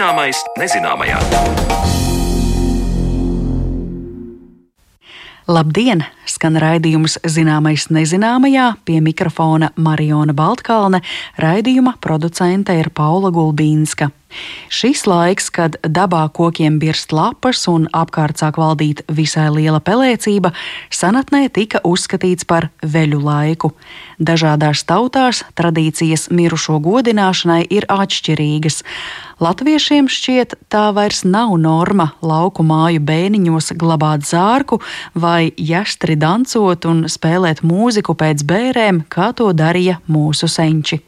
Zināmais nezināmajā. Labdien! Skan raidījums Zināmais nezināmajā, pie mikrofona Mariona Baltkalne, raidījuma producente ir Paula Gulbīnska. Šis laiks, kad dabā kokiem birst lapas un apkārt sāk valdīt visai liela pelēcība, senatnē tika uzskatīts par veļu laiku. Dažādās tautās tradīcijas mirušo godināšanai ir atšķirīgas. Latviešiem šķiet, tā vairs nav norma lauku māju bēniņos glabāt zārku vai jastri dancot un spēlēt mūziku pēc bērēm, kā to darīja mūsu senči.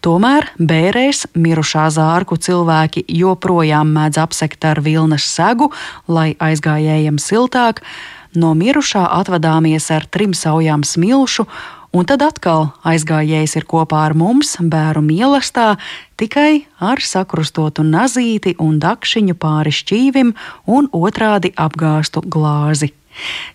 Tomēr bērēs mirušā zārku cilvēki joprojām mēdz apsekt ar vilnas segu, lai aizgājējiem siltāk. No mirušā atvadāmies ar trim saujām smilšu Un tad atkal aizgājējs ir kopā ar mums, bērnu mīlestā, tikai ar sakrustotu nazīti un dakšiņu pāri šķīvim un otrādi apgāstu glāzi.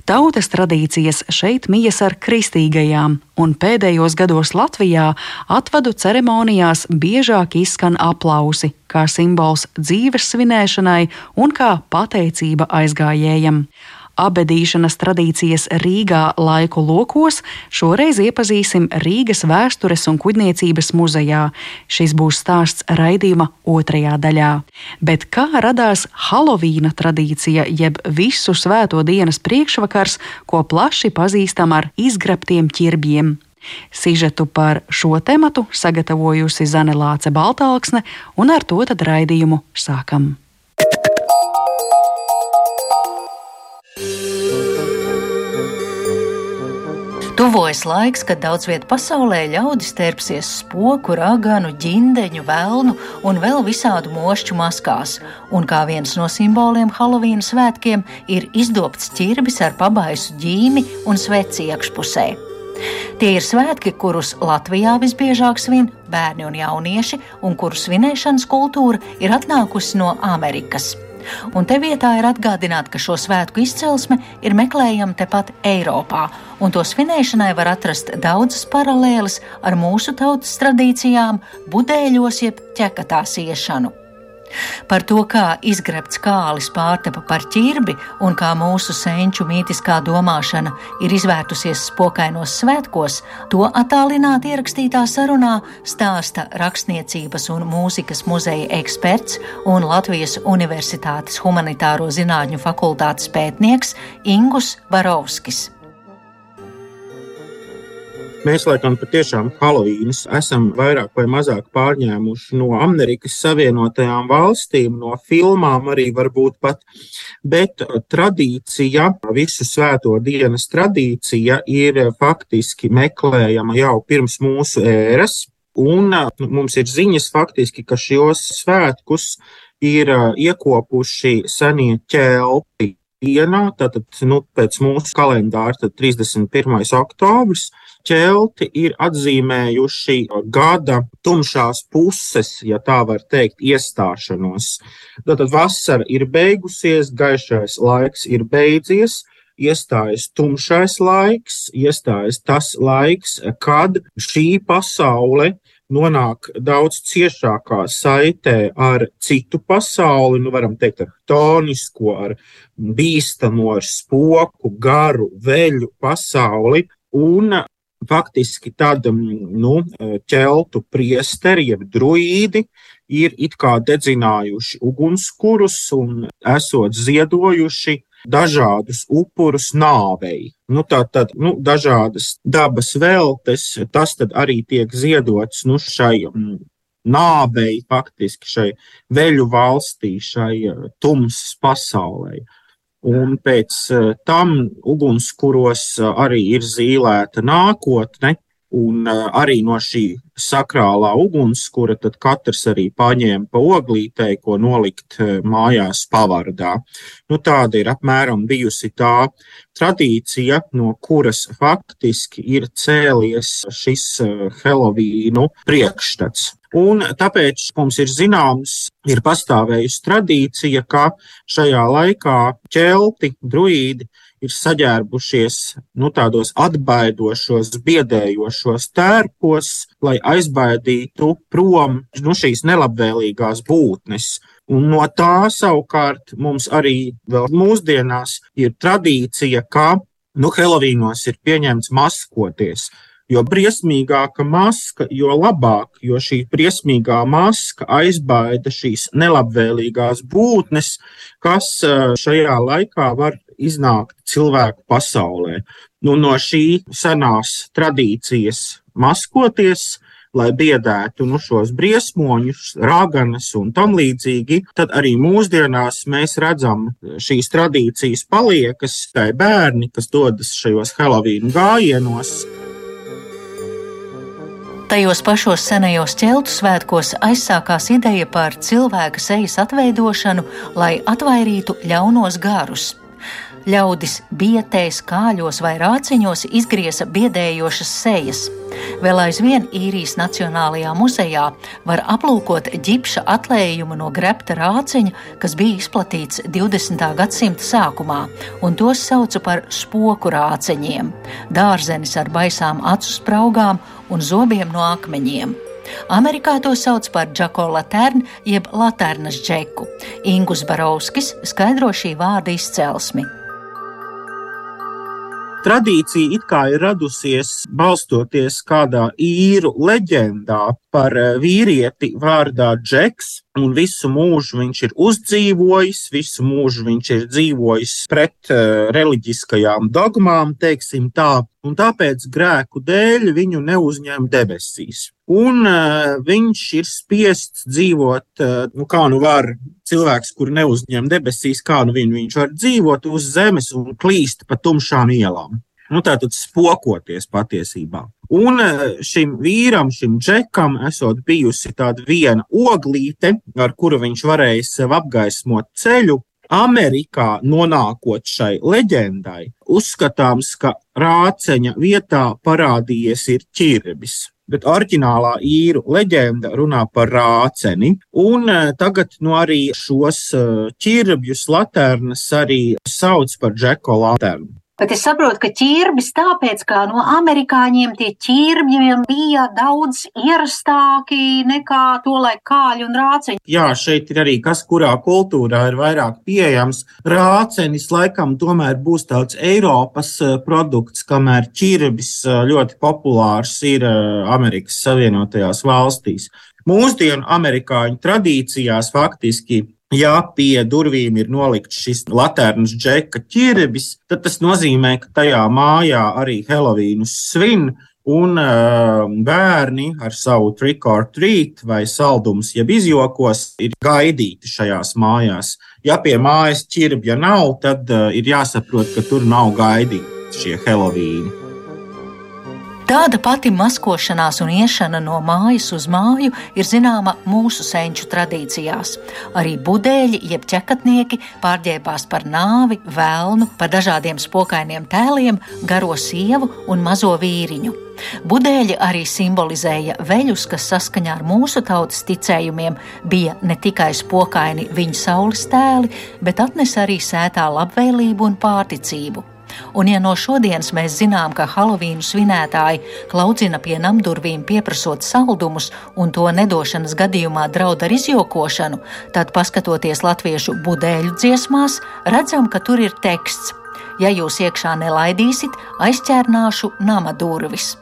Tautas tradīcijas šeit mijas ar kristīgajām, un pēdējos gados Latvijā atvadu ceremonijās biežāk izskan aplausi, kā simbols dzīves svinēšanai un kā pateicība aizgājējam abedīšanas tradīcijas Rīgā laiku lokos, šoreiz iepazīsim Rīgas vēstures un kuģniecības muzejā. Šis būs stāsts raidījuma otrajā daļā. Bet kā radās Halovīna tradīcija, jeb visu svēto dienas priekšvakars, ko plaši pazīstam ar izgrabtiem ķirbjiem? Sižetu par šo tematu sagatavojusi Zane Lāce Baltāksne, un ar to tad raidījumu sākam. Tuvojas laiks, kad daudz vietā pasaulē ļaudis terpsies spoku, raganu, ģindeņu, velnu un vēl visādu mošķu maskās, un kā viens no simboliem Halovīna svētkiem ir izdobts ķirbis ar pabaisu ģīmi un sveci iekšpusē. Tie ir svētki, kurus Latvijā visbiežāk svin bērni un jaunieši, un kuru svinēšanas kultūra ir atnākusi no Amerikas. Un te vietā ir atgādināt, ka šo svētku izcelsme ir meklējama tepat Eiropā, un to svinēšanai var atrast daudzas paralēles ar mūsu tautas tradīcijām, budēļos jeb ķekatās iešanu. Par to, kā izgrebts kālis pārtapa par ķirbi un kā mūsu senču mītiskā domāšana ir izvērtusies spokainos svētkos, to attālināti ierakstītā sarunā stāsta rakstniecības un mūzikas muzeja eksperts un Latvijas Universitātes humanitāro zinātņu fakultātes pētnieks Ingus Barovskis. Mēs, laikam, patiešām Halovīnas esam vairāk vai mazāk pārņēmuši no Amerikas Savienotajām valstīm, no filmām arī varbūt pat, bet tradīcija, visu svēto dienas tradīcija ir faktiski meklējama jau pirms mūsu ēras, un nu, mums ir ziņas faktiski, ka šos svētkus ir iekopuši senie ķelti dienā, tātad nu, pēc mūsu kalendāra, tad 31. oktobris, ķelti ir atzīmējuši gada tumšās puses, ja tā var teikt, iestāšanos. Tātad vasara ir beigusies, gaišais laiks ir beidzies. Iestājas tumšais laiks, iestājas tas laiks, kad šī pasaule nonāk daudz ciešākā saitē ar citu pasauli, nu, varam teikt, ar tonisko, ar bīstamo, ar spoku, garu, veļu pasauli. Un faktiski tad mm, nu, ķeltu priesteri, jeb druīdi, ir it kā dedzinājuši ugunskurus un esot ziedojuši dažādus upurus nāvei. Nu, tā tad nu, dažādas dabas veltes, tas arī tiek ziedots nu, šai mm, nāvei, faktiski šai veļu valstī, šai tumsas pasaulē. Un pēc eh, tam ugunskuros eh, arī ir zīmēta nākotne, un eh, arī no šī sakrālā ugunskura katrs arī paņēma pa oglītei, ko nolikt mājās pavardā. Nu, tāda ir apmēram bijusi tā tradīcija, no kuras faktiski ir cēlies šis Helovīnu priekšstats. Un tāpēc mums ir zināms, ir pastāvējusi tradīcija, ka šajā laikā ķelti, druīdi ir saģērbušies nu, tādos atbaidošos, biedējošos tērpos, lai aizbaidītu prom nu, šīs nelabvēlīgās būtnes. Un no tā savukārt mums arī vēl mūsdienās ir tradīcija, ka nu, Helovīnos ir pieņemts maskoties. Jo briesmīgāka maska, jo labāk, jo šī briesmīgā maska aizbaida šīs nelabvēlīgās būtnes, kas šajā laikā var iznākt cilvēku pasaulē. Nu, no šī senās tradīcijas maskoties, lai biedētu nu, šos briesmoņus, raganas un tam līdzīgi, tad arī mūsdienās mēs redzam šīs tradīcijas paliekas, tai bērni, kas dodas šajos Helovīnu gājienos. Tajos pašos senajos ķeltu svētkos aizsākās ideja par cilvēka sejas atveidošanu, lai atvairītu ļaunos garus. Ļaudis bietēs, kāļos vai rāciņos izgrieza biedējošas sejas. Vēl aizvien īrijas Nacionālajā muzejā var aplūkot ģipša atlējumu no grepta rāciņa, kas bija izplatīts 20. gadsimta sākumā, un tos sauca par spoku rāciņiem - dārzenis ar baisām acu spraugām un zobiem no akmeņiem. Amerikā to sauc par Džako Laternu, jeb Laternas džeku. Ingus Barovskis skaidro šī vārda izcelsmi. Tradīcija it kā ir radusies balstoties kādā īru leģendā par eh, vīrieti vārdā Džeks, un visu mūžu viņš ir uzdzīvojis, visu mūžu viņš ir dzīvojis pret uh, reliģiskajām dogmām, teiksim tā, un tāpēc grēku dēļ viņu neuzņem debesīs. Un uh, viņš ir spiests dzīvot, uh, nu, kā nu var cilvēks, kur neuzņem debesīs, kā nu viņu viņš var dzīvot uz zemes un klīst pa tumšām ielām. Nu, Tātad spokoties patiesībā. Un e, šim vīram, šim džekam, esot bijusi tāda viena oglīte, ar kuru viņš varēja sev apgaismot ceļu, Amerikā nonākot šai leģendai, uzskatāms, ka rāceņa vietā parādījies ir ķirbis. Bet oriģinālā īru leģenda runā par rāceni, un e, tagad nu, arī šos e, ķirbjus laternas arī sauc par džeko laternu. Bet es saprotu, ka ķirbis tāpēc, ka no amerikāņiem tie ķirbļiem bija daudz ierastāki nekā to, lai kāļi un rāceņi. Jā, šeit ir arī kas, kurā kultūrā ir vairāk pieejams. Rācenis laikam tomēr būs tāds Eiropas eh, produkts, kamēr ķirbis eh, ļoti populārs ir eh, Amerikas Savienotajās valstīs. Mūsdienu amerikāņu tradīcijās faktiski Ja pie durvīm ir nolikts šis laternas džeka ķirbis, tad tas nozīmē, ka tajā mājā arī Helovīnu svin, un uh, bērni ar savu trick or treat vai saldumus, jeb izjokos, ir gaidīti šajās mājās. Ja pie mājas ķirbja nav, tad uh, ir jāsaprot, ka tur nav gaidīti šie Helovīni. Tāda pati maskošanās un iešana no mājas uz māju ir zināma mūsu senču tradīcijās. Arī budēļi, jeb ķekatnieki, pārģērbās par nāvi, vēlnu, par dažādiem spokainiem tēliem, garo sievu un mazo vīriņu. Budēļi arī simbolizēja veļus, kas saskaņā ar mūsu tautas ticējumiem bija ne tikai spokaini viņa saules tēli, bet atnes arī sētā labvēlību un pārticību. Un, ja no šodienas mēs zinām, ka Halovīnu svinētāji klaudzina pie namdurvīm pieprasot saldumus un to nedošanas gadījumā draud ar izjokošanu, tad, paskatoties latviešu budēļu dziesmās, redzam, ka tur ir teksts: Ja jūs iekšā nelaidīsit, aizķērnāšu nama durvis.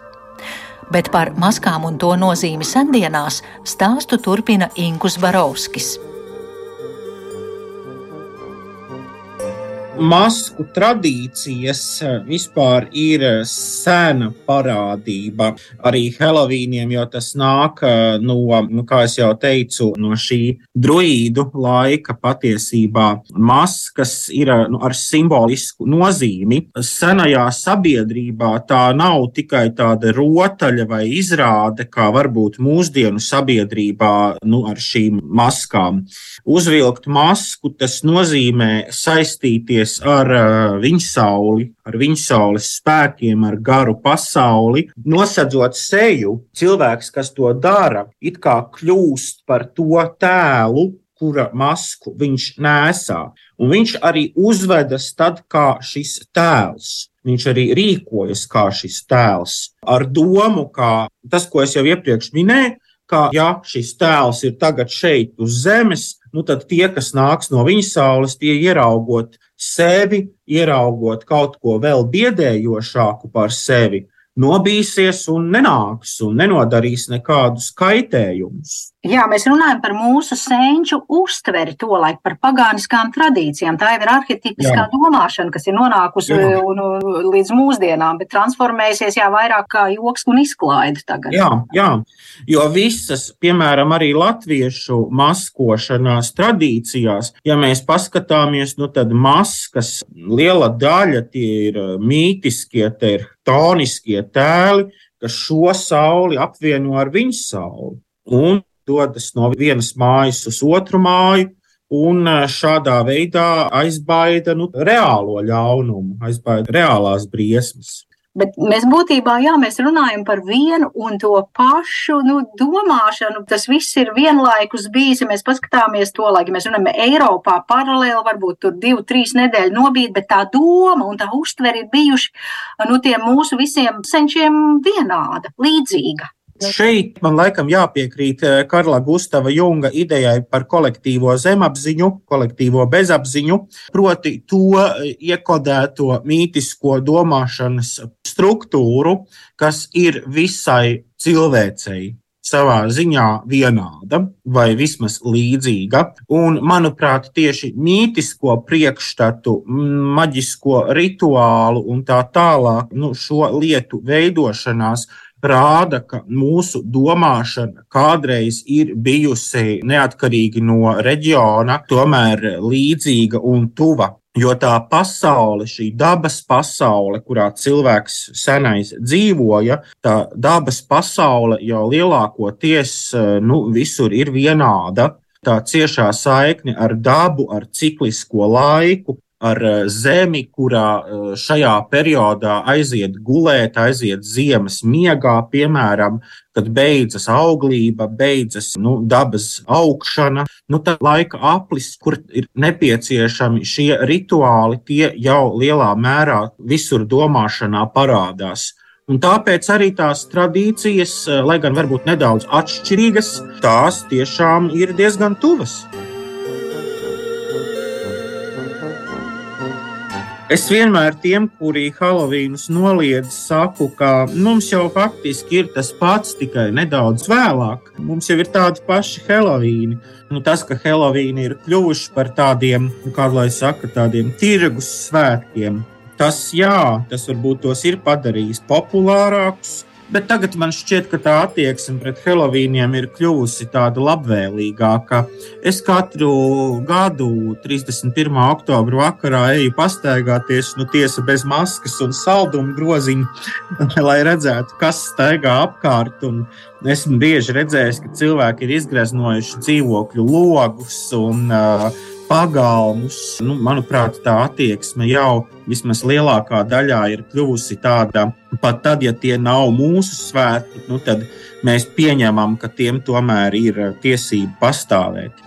Bet par maskām un to nozīmi sendienās stāstu turpina Ingus Barovskis. Masku tradīcijas eh, vispār ir eh, sena parādība arī Helovīniem, jo tas nāk eh, no, nu, kā jau teicu, no šī druīdu laika patiesībā. Maskas ir nu, ar simbolisku nozīmi. Senajā sabiedrībā tā nav tikai tāda rotaļa vai izrāde, kā varbūt mūsdienu sabiedrībā nu, ar šīm maskām. Uzvilkt masku tas nozīmē saistīties sadarboties ar uh, viņsauli, ar viņsaules spēkiem, ar garu pasauli, nosedzot seju. Cilvēks, kas to dara, it kā kļūst par to tēlu, kura masku viņš nesā. Un viņš arī uzvedas tad kā šis tēls. Viņš arī rīkojas kā šis tēls, ar domu, ka tas, ko es jau iepriekš minēju, ka ja šis tēls ir tagad šeit uz zemes, nu tad tie, kas nāks no viņa saules, tie ieraugot sevi, ieraugot kaut ko vēl biedējošāku par sevi, nobīsies un nenāks un nenodarīs nekādus kaitējumus. Jā, mēs runājam par mūsu senču uztveri, tolaik par pagāniskām tradīcijām. Tā jau ir arhitipiskā jā. domāšana, kas ir nonākusi jā. un, un, līdz mūsdienām, bet transformēsies jā, vairāk kā joks un izklaide tagad. Jā, jā, jo visas, piemēram, arī latviešu maskošanās tradīcijās, ja mēs paskatāmies, nu tad maskas liela daļa tie ir mītiskie, tie ir toniskie tēli, kas šo sauli apvieno ar viņas sauli. Un dodas no vienas mājas uz otru māju. Un e, šādā veidā aizbaida nu, reālo ļaunumu, aizbaida reālās briesmas. Bet mēs būtībā jā, mēs runājam par vienu un to pašu nu, domāšanu. Tas viss ir vienlaikus bijis. Ja mēs paskatāmies to, lai mēs runājam, Eiropā paralēli, varbūt tur divu, trīs nedēļu nobīt, bet tā doma un tā uztvere ir bijuši nu, mūsu visiem senčiem vienāda, līdzīga. Šeit man laikam jāpiekrīt eh, Karla Gustava Junga idejai par kolektīvo zemapziņu, kolektīvo bezapziņu, proti to eh, iekodēto mītisko domāšanas struktūru, kas ir visai cilvēcei savā ziņā vienāda vai vismaz līdzīga. Un, manuprāt, tieši mītisko priekšstatu, maģisko rituālu un tā tālāk nu, šo lietu veidošanās rāda, ka mūsu domāšana kādreiz ir bijusi neatkarīgi no reģiona, tomēr līdzīga un tuva. Jo tā pasaule, šī dabas pasaule, kurā cilvēks senais dzīvoja, tā dabas pasaule jau lielākoties nu, visur ir vienāda. Tā ciešā saikne ar dabu, ar ciklisko laiku, ar eh, zemi, kurā eh, šajā periodā aiziet gulēt, aiziet ziemas miegā, piemēram, kad beidzas auglība, beidzas nu, dabas augšana. Nu, tad laika aplis, kur ir nepieciešami šie rituāli, tie jau lielā mērā visur domāšanā parādās. Un tāpēc arī tās tradīcijas, eh, lai gan varbūt nedaudz atšķirīgas, tās tiešām ir diezgan tuvas. Es vienmēr tiem, kuri Halovīnus noliedz, saku, ka mums jau faktiski ir tas pats, tikai nedaudz vēlāk. Mums jau ir tādi paši Halovīni. Nu, tas, ka Halovīni ir kļuvuši par tādiem, nu, kā lai saka, tādiem tirgus svētkiem, tas jā, tas varbūt tos ir padarījis populārākus, Bet tagad man šķiet, ka tā attieksme pret Helovīniem ir kļuvusi tāda labvēlīgāka. Es katru gadu, 31. oktobra vakarā, eju pastaigāties, nu, tiesa bez maskas un salduma groziņa, lai redzētu, kas staigā apkārt. Un esmu bieži redzējis, ka cilvēki ir izgreznojuši dzīvokļu logus un uh, pagalmus. Nu, manuprāt, tā attieksme jau vismaz lielākā daļā ir kļuvusi tāda, pat tad, ja tie nav mūsu svētki, nu, tad mēs pieņemam, ka tiem tomēr ir tiesība pastāvēt.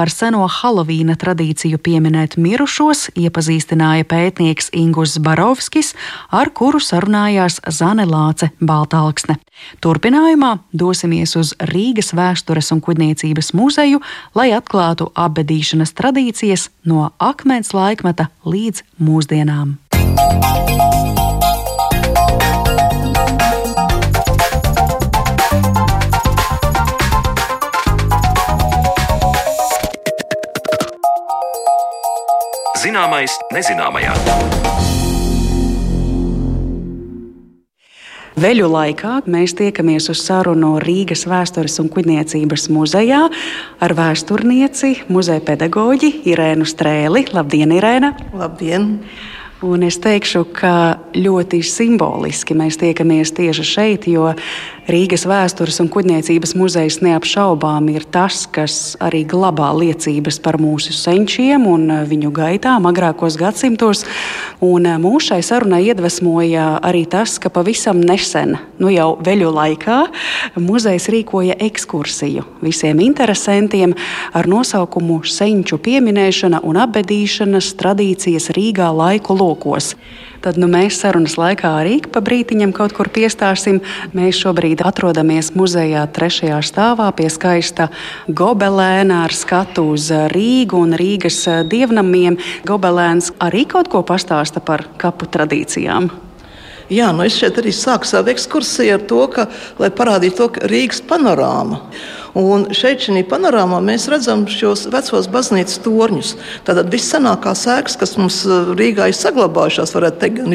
Par seno Halovīna tradīciju pieminēt mirušos iepazīstināja pētnieks Ingus Barovskis, ar kuru sarunājās Zane Lāce Baltāksne. Turpinājumā dosimies uz Rīgas vēstures un kuģniecības muzeju, lai atklātu apbedīšanas tradīcijas no akmens laikmeta līdz mūsdienām. Zināmais nezināmajā. Veļu laikā mēs tiekamies uz sarunu Rīgas vēstures un kuģniecības muzejā ar vēsturnieci, muzeja pedagoģi Irēnu Strēli. Labdien, Irēna! Labdien! Un es teikšu, ka ļoti simboliski mēs tiekamies tieši šeit, jo Rīgas vēstures un kuģniecības muzejs neapšaubām ir tas, kas arī glabā liecības par mūsu senčiem un viņu gaitām agrākos gadsimtos. Un mūs šai sarunai iedvesmoja arī tas, ka pavisam nesen, nu jau veļu laikā, muzejs rīkoja ekskursiju visiem interesantiem ar nosaukumu Senču pieminēšana un apbedīšanas tradīcijas Rīgā laiku lokos tad nu, mēs sarunas laikā arī pa brītiņam kaut kur piestāsim. Mēs šobrīd atrodamies muzejā trešajā stāvā pie skaista gobelēna ar skatu uz Rīgu un Rīgas dievnamiem. Gobelēns arī kaut ko pastāsta par kapu tradīcijām. Jā, nu es šeit arī sāku savu ekskursiju ar to, ka, lai parādītu to Rīgas panorāmu. Un šeit, šajā panorāmā, mēs redzam šos vecos baznīcas torņus. Tātad viscenākās ēkas, kas mums uh, Rīgā ir saglabājušās, varētu teikt, gan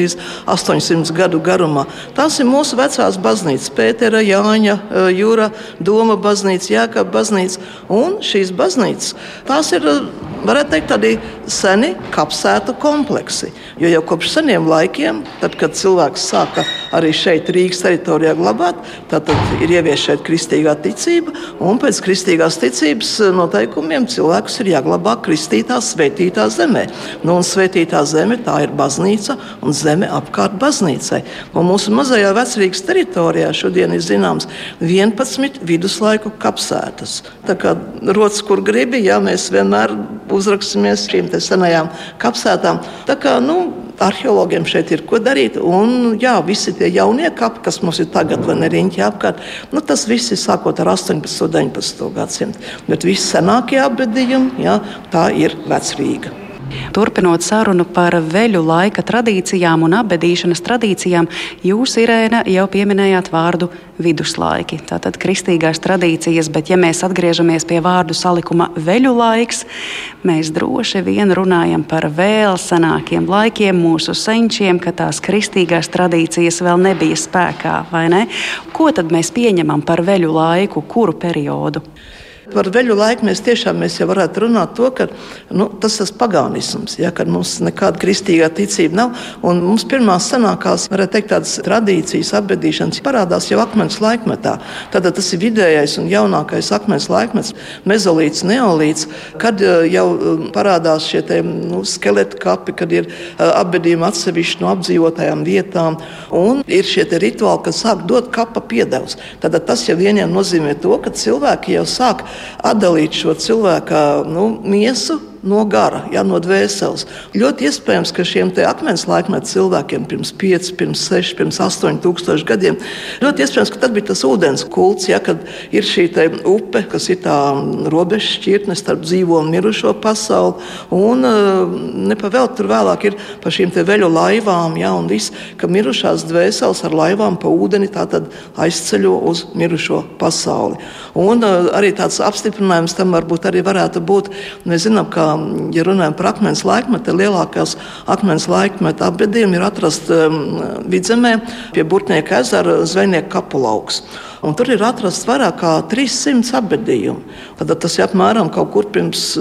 800 gadu garumā. Tās ir mūsu vecās baznīcas, Pētera, Jāņa, uh, Jūra, Doma baznīca, Jēkab baznīca. Un šīs baznīcas, tās ir, uh, varētu teikt, tādi seni kapsētu kompleksi. Jo jau kopš seniem laikiem, tad, kad cilvēks sāka arī šeit Rīgas teritorijā glabāt, tad ir ieviesta šeit kristīgā ticība. Un pēc kristīgās ticības eh, noteikumiem cilvēkus ir jāglabā kristītā, svētītā zemē. Nu, un svētītā zeme tā ir baznīca un zeme apkārt baznīcai. Un mūsu mazajā vecrīgas teritorijā šodien ir zināms 11 viduslaiku kapsētas. Tā kā rodas, kur gribi, ja mēs vienmēr uzraksimies šīm senajām kapsētām. Tā kā, nu, arheologiem šeit ir ko darīt. Un, jā, visi tie jaunie kapi, kas mums ir tagad, vai ne riņķi apkārt, nu, tas viss ir sākot ar 18. un 19. gadsimtu. Bet visi senākie apbedījumi, jā, tā ir Vecrīga. Turpinot sarunu par veļu laika tradīcijām un apbedīšanas tradīcijām, jūs, Irēna, jau pieminējāt vārdu viduslaiki. Tātad kristīgās tradīcijas, bet ja mēs atgriežamies pie vārdu salikuma veļu laiks, mēs droši vien runājam par vēl senākiem laikiem, mūsu senčiem, ka tās kristīgās tradīcijas vēl nebija spēkā, vai ne? Ko tad mēs pieņemam par veļu laiku, kuru periodu? Par veļu laiku mēs tiešām mēs jau varētu runāt to, ka nu, tas ir pagānisms, ja, kad mums nekāda kristīgā ticība nav. Un mums pirmās senākās, varētu teikt, tādas tradīcijas apbedīšanas parādās jau akmens laikmetā. Tad tas ir vidējais un jaunākais akmens laikmets, mezolīts, neolīts, kad eh, jau um, parādās šie te, nu, skeleti kapi, kad ir uh, apbedījumi atsevišķi no apdzīvotajām vietām. Un ir šie rituāli, kad sāk dot kapa piedevs. Tad tas jau vieniem nozīmē to, ka cilvēki jau sāk atdalīt šo cilvēku nu, miesu no gara, ja, no dvēseles. Ļoti iespējams, ka šiem akmens laikmetu cilvēkiem pirms 5, pirms 6, pirms 8 tūkstoši gadiem ļoti iespējams, ka tad bija tas ūdens kults, ja, kad ir šī upe, kas ir tā robeža šķirtne starp dzīvo un mirušo pasauli. Un eh, nepavēl tur vēlāk ir par šīm veļu laivām, ja, un viss, ka mirušās dvēseles ar laivām pa ūdeni aizceļo uz mirušo pasauli. Un eh, arī tāds apstiprinājums tam varbūt arī varētu būt. Mēs zinām, ka ja runājam par akmens laikmetu, lielākās akmens laikmeta apbedījumi ir atrasti um, vidzemē pie Burtnieka ezera zvejnieku kapulauks. Un tur ir atrasts vairāk kā 300 apbedījumu. Tad tas ir apmēram kaut kur pirms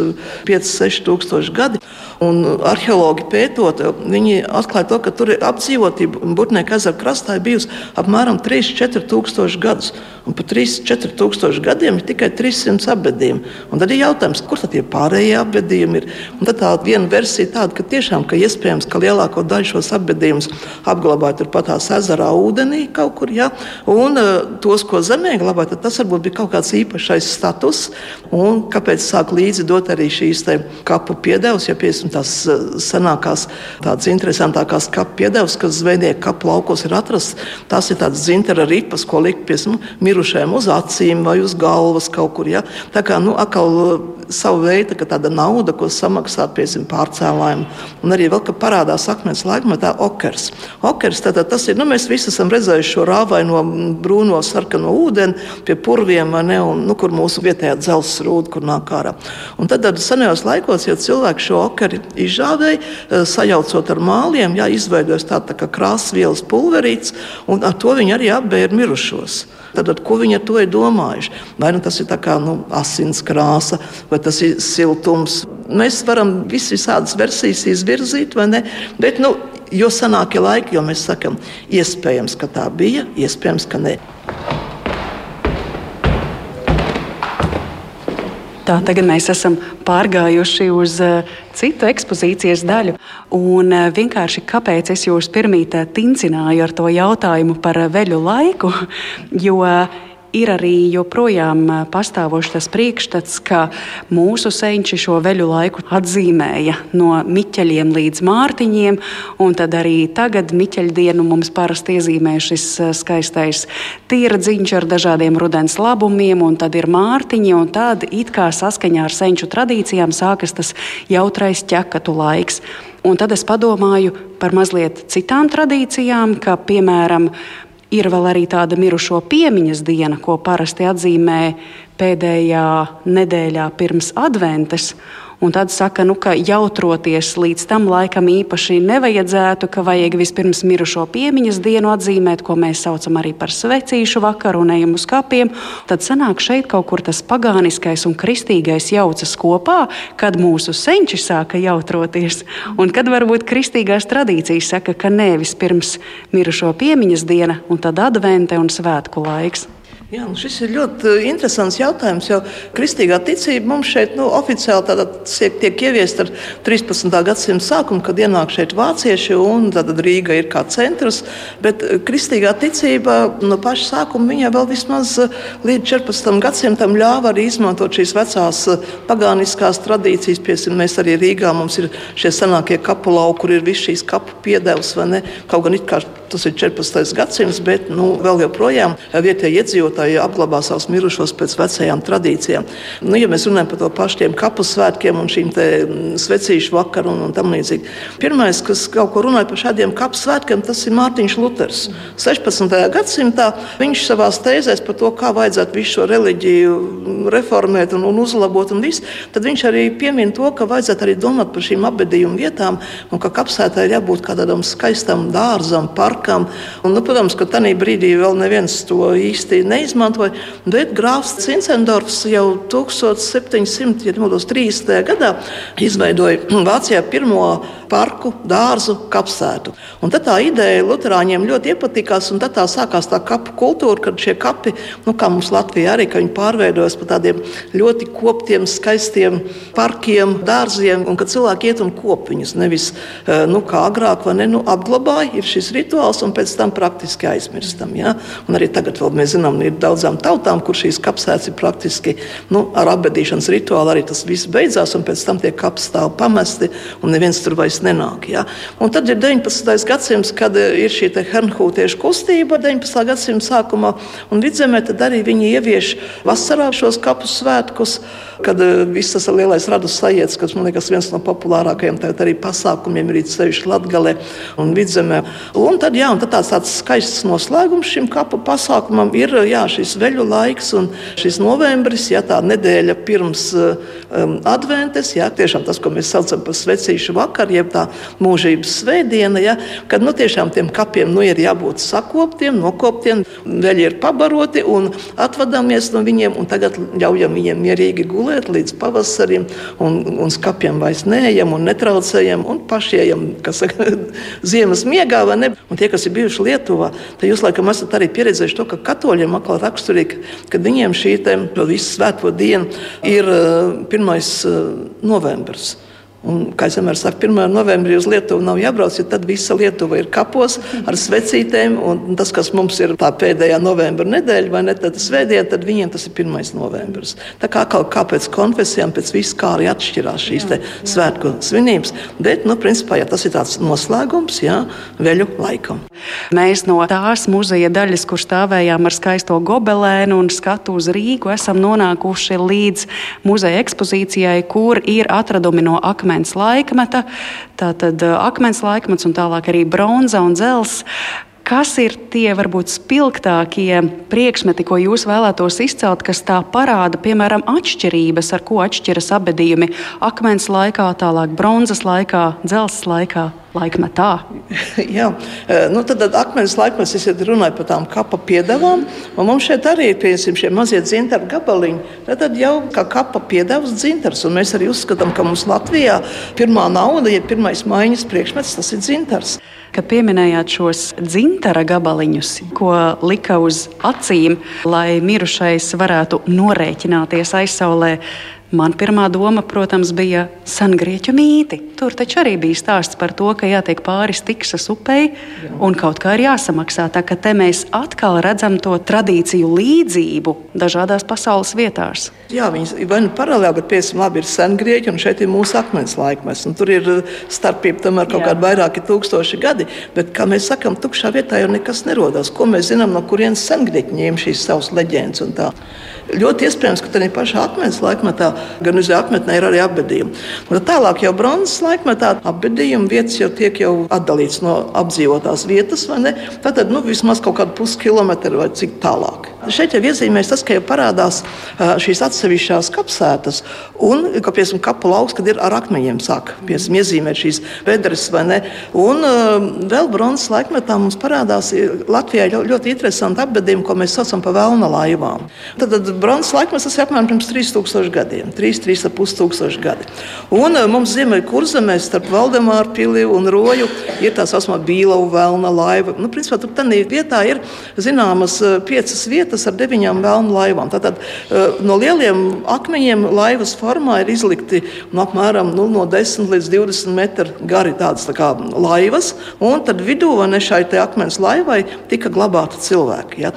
5-6 tūkstoši gadi. Un arheologi pētot, viņi atklāja to, ka tur ir apdzīvotība Burtnieka ezera krastā bijusi apmēram 3-4 tūkstoši gadus. Un par 3-4 tūkstoši gadiem ir tikai 300 apbedījumi. Un tad ir jautājums, kur tad ir pārējie apbedījumi? Ir? Un tad tā viena versija tāda, ka tiešām ka iespējams, ka lielāko daļu šos apbedījumus apglabāja turpat tās ezerā ūdenī kaut kur, ja? un uh, tos, ko zemē glabāja, tas varbūt bija kaut kāds īpašais status. Un kāpēc sāk līdzi dot arī šīs kapu piedevas, ja piemēram tās uh, senākās, tādas interesantākās kapu piedevas, kas zvejnieku kapu laukos ir atrastas, tās ir tādas dzintara ripas, ko likt pie mirušajiem uz acīm vai uz galvas kaut kur. Ja? Tā kā nu, atkal uh, savu veidu tāda nauda, ko samaksā piesim pārcēlājiem. Un arī vēl, ka parādās akmens laikmetā okers. Okers tātad tas ir, nu mēs visi esam redzējuši šo rāvaino brūno sarkano ūdeni pie purviem, ne, un, nu, kur mūsu vietējā dzelzs rūda, kur nāk ārā. Un tad, tad senajos laikos, ja cilvēki šo okeri izžāvēja, uh, sajaucot ar māliem, jā, izveidojas tāda tā kā krāsvielas pulverīts, un ar to viņi arī apbēra mirušos. Tad, tad, ko viņi ar to ir domājuši? Vai nu, tas ir kā, nu, asins krāsa, vai tas ir siltums. Mēs varam visādas versijas izvirzīt, vai ne? Bet, nu, jo senākie laiki, jo mēs sakām, iespējams, ka tā bija, iespējams, ka nē. Tā tagad mēs esam pārgājuši uz uh, citu ekspozīcijas daļu. Un uh, vienkārši kāpēc es jūs pirmīt tincināju ar to jautājumu par veļu laiku? Jo uh, ir arī joprojām pastāvošs tas priekšstats, ka mūsu senči šo veļu laiku atzīmēja no miķeļiem līdz mārtiņiem, un tad arī tagad miķeļdienu mums parasti iezīmē šis skaistais tīradziņš ar dažādiem rudens labumiem, un tad ir mārtiņi, un tad it kā saskaņā ar senču tradīcijām sākas tas jautrais ķekatu laiks. Un tad es padomāju par mazliet citām tradīcijām, ka, piemēram, Ir vēl arī tāda mirušo piemiņas diena, ko parasti atzīmē pēdējā nedēļā pirms adventes. Un tad saka, nu, ka jautroties līdz tam laikam īpaši nevajadzētu, ka vajag vispirms mirušo piemiņas dienu atzīmēt, ko mēs saucam arī par svecīšu vakaru un ejam uz kapiem. Tad sanāk šeit kaut kur tas pagāniskais un kristīgais jaucas kopā, kad mūsu senči sāka jautroties. Un kad varbūt kristīgās tradīcijas saka, ka nē, vispirms mirušo piemiņas diena un tad advente un svētku laiks. Jā, nu šis ir ļoti uh, interesants jautājums, jo kristīgā ticība mums šeit nu, oficiāli tiek ieviesta ar 13. gadsimta sākumu, kad ienāk šeit vācieši un Rīga ir kā centrs. Bet uh, kristīgā ticība no paša sākuma viņai vēl vismaz uh, līdz 14. gadsimtam ļāva arī izmantot šīs vecās pagāniskās tradīcijas. Piesim, mēs arī Rīgā mums ir šie senākie kapu lauki, kur ir viss šīs kapu piedevs, vai ne? Kaut gan it kā tas ir 14. gadsimts, bet nu, vēl joprojām vietējie iedzīvotāji apglabā savus mirušos pēc vecajām tradīcijām. Nu, ja mēs runājam par to pašiem kapus svētkiem un šīm mm, svecīšu vakaru un, un tam līdzīgi. Pirmais, kas kaut ko runāja par šādiem kapu svētkiem, tas ir Mārtiņš Luters. 16. gadsimtā viņš savā tēzēs par to, kā vajadzētu visu šo reliģiju reformēt un, un uzlabot, un viss, tad viņš arī piemin to, ka vajadzētu arī domāt par šīm apbedījumu vietām un ka kapsētā ir jābūt kādam skaistam dārzam, parkam parkam. Un, nu, protams, ka tajā brīdī vēl neviens to īsti neizmantoja. Bet grāfs Cincendorfs jau 1730. gadā izveidoja Vācijā pirmo parku, dārzu, kapsētu. Un tad tā ideja Lutāņiem ļoti iepatikās, un tā sākās tā kapu kultūra, kad šie kapi, nu, kā mums Latvijā arī, viņi pārveidojas par tādiem ļoti koptiem, skaistiem parkiem, dārziem, un kad cilvēki iet un kop viņus nevis eh, nu, kā agrāk, vai ne, nu, apglabāja, ir šis rituāls, un pēc tam praktiski aizmirstam. Ja? Un arī tagad mēs zinām, ir daudzām tautām, kur šīs kapsētas ir praktiski nu, ar apbedīšanas rituālu arī tas viss beidzās, un pēc tam tie kapstāvi pamesti, un neviens tur vairs nenāk. Ja? Un tad ir 19. gadsimts, kad ir šī hernhūtiešu kustība 19. gadsimta sākumā, un vidzemē arī viņi ievieš vasarā šos kapu svētkus, kad eh, viss tas lielais radus sajēdz, kas man liekas viens no populārākajiem pasākumiem ir sevišķi Latgalē un vidzemē. Un tad, jā, un tad tāds, tāds skaists noslēgums šim kapu pasākumam ir jā, šis veļu laiks un šis novembris, jā, tā nedēļa pirms um, adventes, jā, tiešām tas, ko mēs saucam par svecīšu vakaru, jeb tā mūžības svētdiena, jā, kad nu, tiešām tiem kapiem nu, ir jābūt sakoptiem, nokoptiem, veļi ir pabaroti un atvadāmies no viņiem un tagad ļaujam viņiem mierīgi gulēt līdz pavasarim un, un skapiem vairs neejam un netraucējam un pašiem, kas saka, ziemas miegā vai ne. Un tie, kas ir bijuši Lietuvā, tad jūs laikam esat arī pieredzējuši to, ka katoļiem atkal raksturīgi, ka viņiem šī visu svētko diena ir 1. Eh, eh, novembris. Un, kā jau saku, 1. novembrī uz Lietuvu nav jābrauc, jo tad visa Lietuva ir kapos ar svecītēm. Tas, kas mums ir tā pēdējā novembra nedēļa, vai ne tāda svētdiena, tad viņiem tas ir 1. novembris. Tā kā atkal kā pēc konfesijām, pēc visu kā arī atšķirās šīs jā, jā. svētku svinības. Bet, nu, principā, jā, tas ir tāds noslēgums, jā, veļu laikam. Mēs no tās muzeja daļas, kur stāvējām ar skaisto gobelēnu un skatu uz Rīgu, esam nonākuši līdz muzeja ekspozīcijai, kur ir atradumi no akmens akmens laikmeta, tātad akmens laikmets un tālāk arī bronza un dzels. Kas ir tie varbūt spilgtākie priekšmeti, ko jūs vēlētos izcelt, kas tā parāda, piemēram, atšķirības, ar ko atšķiras abedījumi akmens laikā, tālāk bronzas laikā, dzelzs laikā? Laikmetā. Jā, nu, tad, tad akmens laikmets, es runāju par tām kapa piedevām, un mums šeit arī ir pieņemsim šie mazie dzintaru gabaliņi. Tad jau kā kapa piedevas dzintars, un mēs arī uzskatām, ka mums Latvijā pirmā nauda, ja pirmais maiņas priekšmets, tas ir dzintars. Kad pieminējāt šos dzintara gabaliņus, ko lika uz acīm, lai mirušais varētu norēķināties aizsaulē, Man pirmā doma, protams, bija sengrieķu mīti. Tur taču arī bija stāsts par to, ka jātiek pāri Stiksas upei un kaut kā ir jāsamaksā. Tā kā te mēs atkal redzam to tradīciju līdzību dažādās pasaules vietās. Jā, viņas vai nu paralēli, bet piemēram, labi ir sengrieķi un šeit ir mūsu akmens laikmets. Tur ir uh, starpība tomēr kaut kādi vairāki tūkstoši gadi, bet, kā mēs sakām, tukšā vietā jau nekas nerodās. Ko mēs zinām, no kurienes sengrieķi ņēma šīs savas leģendas? Ļoti iespējams, ka tādā pašā akmens laikmetā, gan uz akmetnē, ir arī apbedījumi. Un tālāk jau bronzas laikmetā apbedījuma vietas jau tiek jau atdalītas no apdzīvotās vietas, vai ne? Tad nu, vismaz kaut kādu puskilometru vai cik tālāk. Šeit jau iezīmēs tas, ka jau parādās šīs atsevišķās kapsētas, un ka, piemēram, kapu lauks, kad ir ar akmeņiem sāk piemēram, iezīmēt šīs bedres? Un vēl bronzas laikmetā mums parādās Latvijā ļoti interesanti apbedījumi, ko mēs saucam par vēlna laivām. Tad, tad bronzas laikmets tas ir apmēram pirms 3000 gadiem, 3-3,5 tūkstoši gadi. Un mums Ziemeļkurzemē starp Valdemāru pili un Roju ir tā saucamā Bīlava vēlna laiva. Nu, principā, tur tādā vietā ir zināmas piecas vietas ar deviņām vēlnu laivām. Tātad no lieliem akmeņiem laivas formā ir izlikti nu, apmēram nu, no 10 līdz 20 metru gari tādas tā kā laivas, un tad vidū ne šai akmens laivai tika glabāti cilvēki. Ja?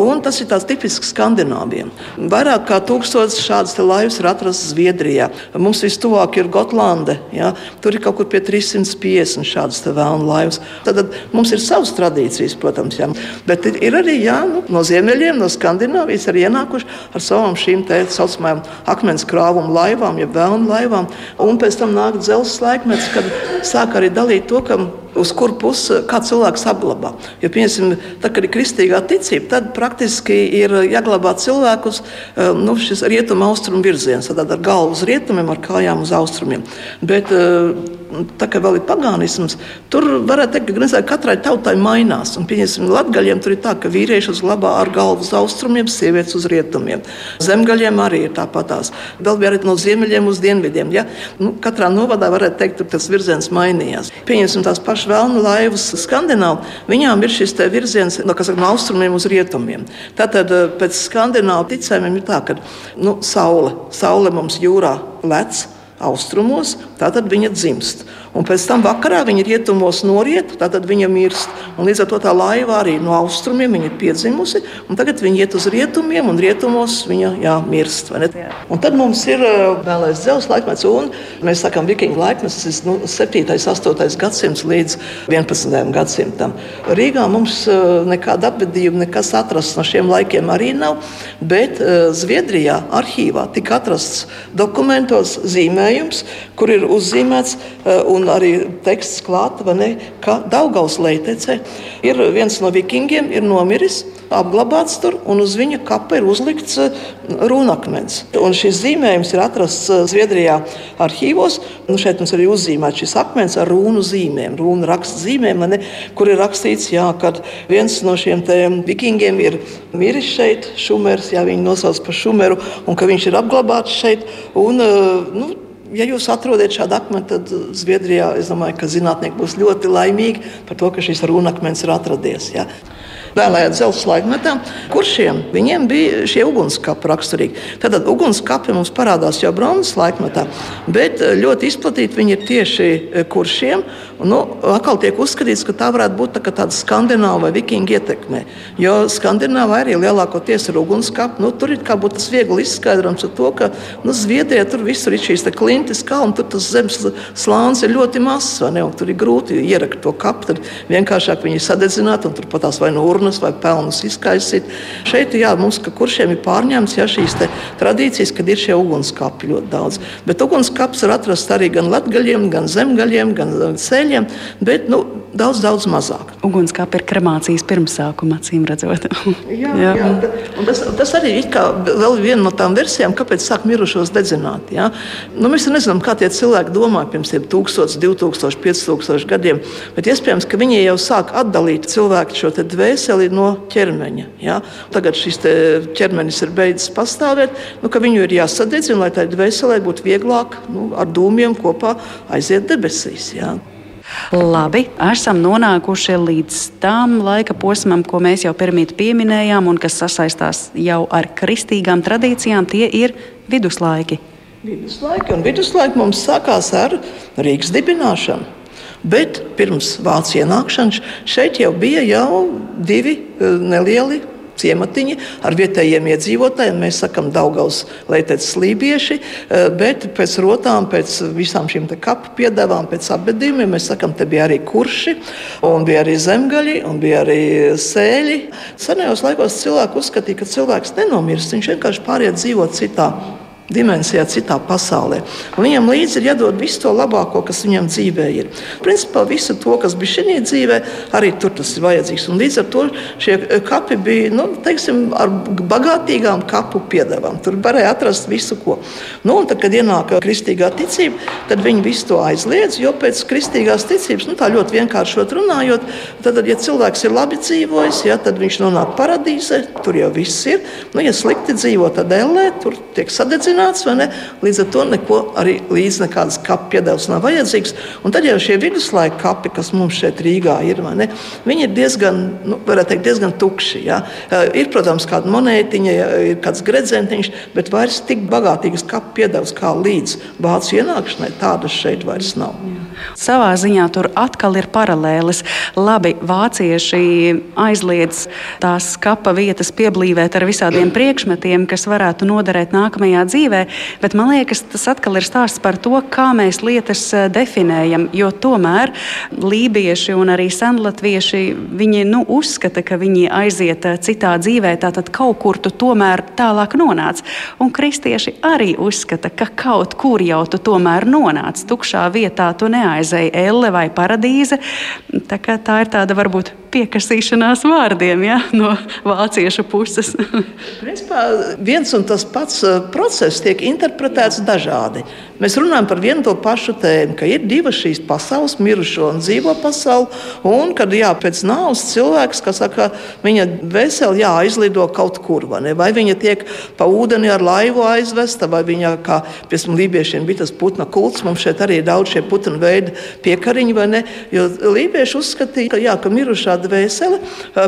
Un tas ir tāds tipisks skandināviem. Vairāk kā tūkstotis šādas laivas ir atrastas Zviedrijā. Mums vistuvāk ir Gotlande. Ja? Tur ir kaut kur pie 350 šādas vēlnu laivas. Tad, tad mums ir savas tradīcijas, protams, ja? bet ir arī jā, nu, no ziemeļiem, no Skandināvijas arī ienākuši ar savām šīm tā saucamajām akmens krāvuma laivām, jeb ja vēlnu laivām. Un pēc tam nāk dzelzs laikmets, kad sāk arī dalīt to, ka uz kuru pusi cilvēks apglabā. Jo, piemēram, tā, kad ir kristīgā ticība, tad praktiski ir jāglabā cilvēkus um, nu, šis rietumu austrumu virziens, tad ar galvu uz rietumiem, ar kājām uz austrumiem. Bet, uh, tā kā vēl ir pagānisms, tur varētu teikt, ka katrai tautai mainās. Un, pieņemsim, latgaļiem tur ir tā, ka vīrieši uzglabā ar galvu uz austrumiem, sievietes uz rietumiem. Zemgaļiem arī ir tāpatās. Vēl bija arī no ziemeļiem uz dienvidiem. Ja? Nu, katrā novadā varētu teikt, ka tas virziens mainījās. Pieņemsim tās pašas vēlnu laivas Skandināvu, viņām ir šis virziens no, saka, no austrumiem uz rietumiem. Tātad eh, pēc skandināvu ticējumiem ir tā, ka nu, saule, saule mums jūrā lec austrumos, tātad viņa dzimst. Un pēc tam vakarā viņa rietumos noriet, tad viņa mirst. Un līdz ar to tā laiva arī no austrumiem ir piedzimusi, tagad viņa iet uz rietumiem, un rietumos viņa jā, mirst. Un tad mums ir vēlais dzelzs laikmets, un mēs sakām, vikingu laikmets, tas ir nu, 7. un 8. gadsimts līdz 11. gadsimtam. Rīgā mums nekāda apbedījuma, nekas atrasts no šiem laikiem arī nav, bet Zviedrijā arhīvā tika atrasts dokumentos zīmējums, kur ir uzzīmēts un un arī teksts klāta, ka Daugaus leitecē ir viens no vikingiem ir nomiris, apglabāts tur, un uz viņa kapa ir uzlikts eh, runakmens. Un šis zīmējums ir atrasts eh, Zviedrijā arhīvos. Nu, šeit mums arī uzzīmēts šis akmens ar runu zīmēm, runu raksta zīmēm, ne, kur ir rakstīts, jā, ka viens no šiem vikingiem ir miris šeit, šumers, jā, viņi nosauc par šumeru, un ka viņš ir apglabāts šeit. Un, eh, nu, ja jūs atrodat šādu akmeni, tad Zviedrijā es domāju, ka zinātnieki būs ļoti laimīgi par to, ka šis runakmens ir atradies. Ja vēlējā dzelzceļa laikmetā, kuršiem viņiem bija šie ugunskapi raksturīgi. Tad ugunskapi mums parādās jau bronzas laikmetā, bet eh, ļoti izplatīti viņi ir tieši eh, kuršiem. Nu, atkal tiek uzskatīts, ka tā varētu būt tā tāda skandināva vai vikinga ietekme. Jo skandināva arī lielākoties ir ugunskapi. Nu, tur ir kā būtu tas viegli izskaidrojams ar to, ka nu, Zviedrijā tur visur ir šīs klintis kalni, tur tas zemes slānis ir ļoti mazs, ne, tur ir grūti ierakt to kapu. Tad vienkāršāk viņi ir sadedzināti un tur pat tās vai no urnas urnas vai pelnus izkaisīt. Šeit jā, mums, kuršiem ir pārņemts jā, šīs tradīcijas, kad ir šie ugunskapi ļoti daudz. Bet ugunskaps ir atrasts arī gan latgaļiem, gan zemgaļiem, gan ceļiem. Bet, nu, daudz, daudz mazāk. Ugunskapa ir kremācijas pirmsākuma, acīm redzot. jā, jā. jā. Tas, tas arī ir vēl viena no tām versijām, kāpēc sāk mirušos dedzināt. Jā. Nu, mēs nezinām, kā tie cilvēki domāja pirms 1000, 2000, 5000 gadiem, bet iespējams, ka viņi jau sāk atdalīt cilvēku šo dvēseli no ķermeņa. Jā. Tagad šis ķermenis ir beidzis pastāvēt, nu, ka viņu ir jāsadedzina, lai tai dvēselē būtu vieglāk nu, ar dūmiem kopā aiziet debesīs. Jā. Labi, esam nonākuši līdz tam laika posmam, ko mēs jau pirmīt pieminējām, un kas sasaistās jau ar kristīgām tradīcijām. Tie ir viduslaiki. Viduslaiki, un viduslaiki mums sākās ar Rīgas dibināšanu. Bet pirms vācu ienākšanas šeit jau bija jau divi eh, nelieli ciematiņi ar vietējiem iedzīvotājiem. Mēs sakām, Daugaus leitēts slībieši, eh, bet pēc rotām, pēc visām šīm kapu piedevām, pēc apbedījumiem, mēs sakām, te bija arī kurši, un bija arī zemgaļi, un bija arī sēļi. Senajos laikos cilvēki uzskatīja, ka cilvēks nenomirs, viņš vienkārši pāriet dzīvot citā dimensijā, citā pasaulē. Un viņam līdzi ir jādod visu to labāko, kas viņam dzīvē ir. Principā visu to, kas bija šī dzīvē, arī tur tas ir vajadzīgs. Un līdz ar to šie kapi bija nu, teiksim, ar bagātīgām kapu piedevām. Tur varēja atrast visu, ko. Nu, tad, kad ienāk kristīgā ticība, tad viņi visu to aizliedz. Jo pēc kristīgās ticības, nu, tā ļoti vienkāršot runājot, tad, ja cilvēks ir labi dzīvojis, ja, tad viņš nonāk paradīzē, tur jau viss ir. Nu, ja slikti dzīvo, tad ellē, tur tiek sadedzināts ne? Līdz ar to neko arī līdz nekādas kapu piedevas nav vajadzīgs. Un tad jau šie viduslaika kapi, kas mums šeit Rīgā ir, ne, viņi ir diezgan, nu, teikt, diezgan tukši. Ja? Ir, protams, kāda monētiņa, ir kāds gredzentiņš, bet vairs tik bagātīgas kapu piedevas kā līdz vācu ienākšanai, tādas šeit vairs nav. Jā. Savā ziņā tur atkal ir paralēlis. Labi, vācieši aizliedz tās kapa vietas pieblīvēt ar visādiem priekšmetiem, kas varētu noderēt nākamajā dzīvē, bet man liekas, tas atkal ir stāsts par to, kā mēs lietas eh, definējam. Jo tomēr lībieši un arī senlatvieši viņi nu, uzskata, ka viņi aiziet eh, citā dzīvē, tātad kaut kur tu tomēr tālāk nonāc. Un kristieši arī uzskata, ka kaut kur jau tu tomēr nonāc. Tukšā vietā tu neaizies aizēja elle vai paradīze. Tā, tā ir tāda varbūt piekasīšanās vārdiem ja, no vāciešu puses. Principā viens un tas pats uh, process tiek interpretēts dažādi. Mēs runājam par vienu to pašu tēmu, ka ir divas šīs pasaules, mirušo un dzīvo pasauli. Un kad jā, pēc nāves cilvēks, kas saka, viņa veseli aizlido kaut kur, vai, vai viņa tiek pa ūdeni ar laivu aizvesta, vai viņa, kā piemēram, lībiešiem bija tas putna kults, mums šeit arī ir daudz šie putnu veidi piekariņi, vai ne? Jo lībieši uzskatīja, ka, jā, ka mirušā dvēsele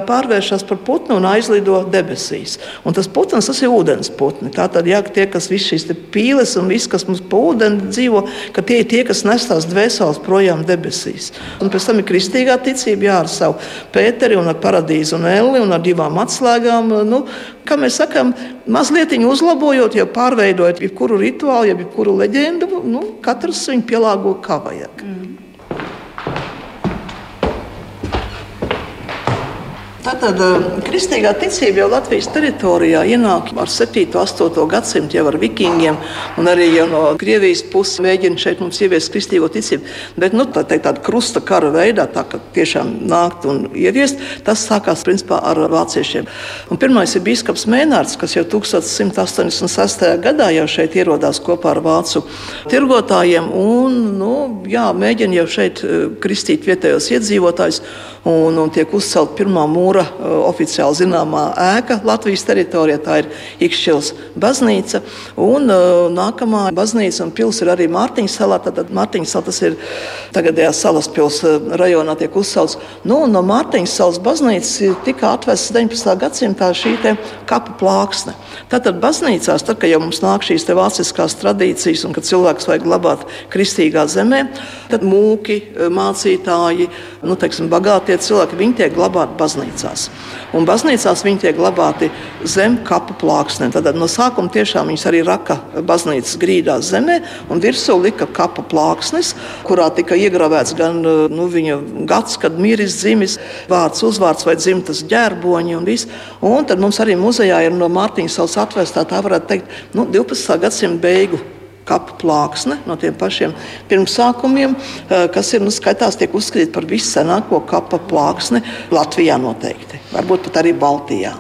pārvēršas par putnu un aizlido debesīs. Un tas putns, tas ir ūdens putni. Tātad, jā, tie, kas viss šīs pīles un viss, kas mums pa ūdeni dzīvo, tie ir tie, kas nes tās dvēseles projām debesīs. Un pēc tam ir kristīgā ticība, jā, ar savu Pēteri un ar paradīzi un Elli un ar divām atslēgām. Nu, kā mēs sakām, mazliet uzlabojot, jau pārveidojot jebkuru rituālu, jebkuru leģendu, nu, katrs viņu pielāgo kā vajag. Mm. Tātad eh, kristīgā ticība jau Latvijas teritorijā ienāk ar 7. un 8. gadsimtu jau ar vikingiem, un arī no Krievijas puses mēģina šeit mums ieviest kristīgo ticību. Bet nu, tā teikt, tāda krusta kara veidā, tā kā tiešām nākt un ieviest, tas sākās principā ar vāciešiem. Un pirmais ir biskups Mēnārds, kas jau 1186. gadā jau šeit ierodās kopā ar vācu tirgotājiem un nu, jā, mēģina jau šeit eh, kristīt vietējos iedzīvotājus un, un tiek uzcelta pirmā mūra uh, oficiāli zināmā ēka Latvijas teritorijā. Tā ir Ikšķils baznīca. Un, uh, nākamā baznīca un pils ir arī Mārtiņas salā. Tad Mārtiņas salā tas ir tagadējā salas pils uh, rajonā tiek uzcelts. Nu, no Mārtiņas salas baznīcas tika atvests 19. gadsimtā šī kapu plāksne. Tātad baznīcās, tad, kad jau mums nāk šīs vāciskās tradīcijas un kad cilvēks vajag glabāt kristīgā zemē, tad mūki, mācītāji, nu, teiksim, bagātie tie cilvēki, viņi tiek glabāti baznīcās. Un baznīcās viņi tiek glabāti zem kapu plāksnēm. Tad no sākuma tiešām viņas arī raka baznīcas grīdā zemē, un virsū lika kapu plāksnes, kurā tika iegravēts gan nu, viņa gads, kad miris dzimis, vārds, uzvārds vai dzimtas ģērboņi un viss. Un tad mums arī muzejā ir no Mārtiņas salas atvestā, tā varētu teikt, nu, 12. gadsimta beigu kapa plāksne no tiem pašiem pirmsākumiem, eh, kas ir nu, skaitās, tiek uzskatīta par vissenāko kapa plāksni Latvijā noteikti, varbūt pat arī Baltijā.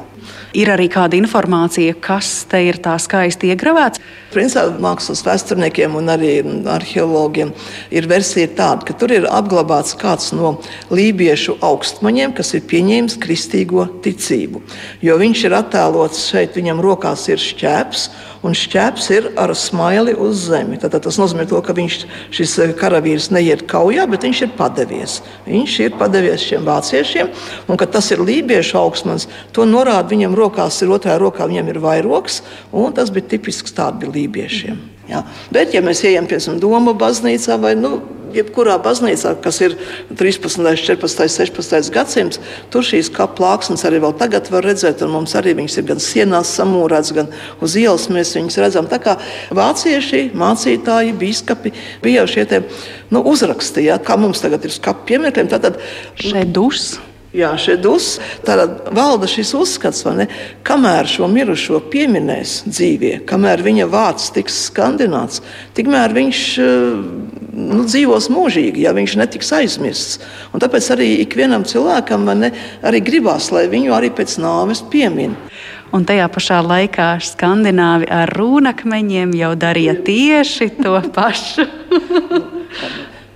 Ir arī kāda informācija, kas te ir tā skaisti iegravēts. Principā mākslas vēsturniekiem un arī arheologiem ir versija tāda, ka tur ir apglabāts kāds no lībiešu augstmaņiem, kas ir pieņēmis kristīgo ticību. Jo viņš ir attēlots šeit, viņam rokās ir šķēps un šķēps ir ar smaili uz zemi. Tad, tas nozīmē, to, ka viņš, šis eh, karavīrs neiet kaujā, bet viņš ir padevies. Viņš ir padevies šiem vāciešiem, un tas ir lībiešu augstmans. To norāda viņam rokās, ir otrā rokā viņam ir vairoks, un tas bija tipisks tāds bija lībiešiem. Ja? Bet, ja mēs ejam pie Doma baznīcā vai nu, jebkurā baznīcā, kas ir 13, 14, 16 gadsimts, tur šīs plāksnes arī vēl tagad var redzēt. Mums arī viņas ir gan sienās samūrētas, gan uz ielas mēs viņus redzam. Tā kā vācieši, mācītāji, biskupi bija šie te, nu, uzrakstīja, kā mums tagad ir skapu pieminekļiem. Tātad šeit dus. Jā, šeit uz, valda šis uzskats, ne, kamēr šo mirušo pieminēs dzīvē, kamēr viņa vārds tiks skandināts, tikmēr viņš eh, nu, dzīvos mūžīgi, ja viņš netiks aizmirsts. Un tāpēc arī ikvienam cilvēkam ne, arī gribās, lai viņu arī pēc nāves piemin. Un tajā pašā laikā skandināvi ar rūnakmeņiem jau darīja tieši to pašu.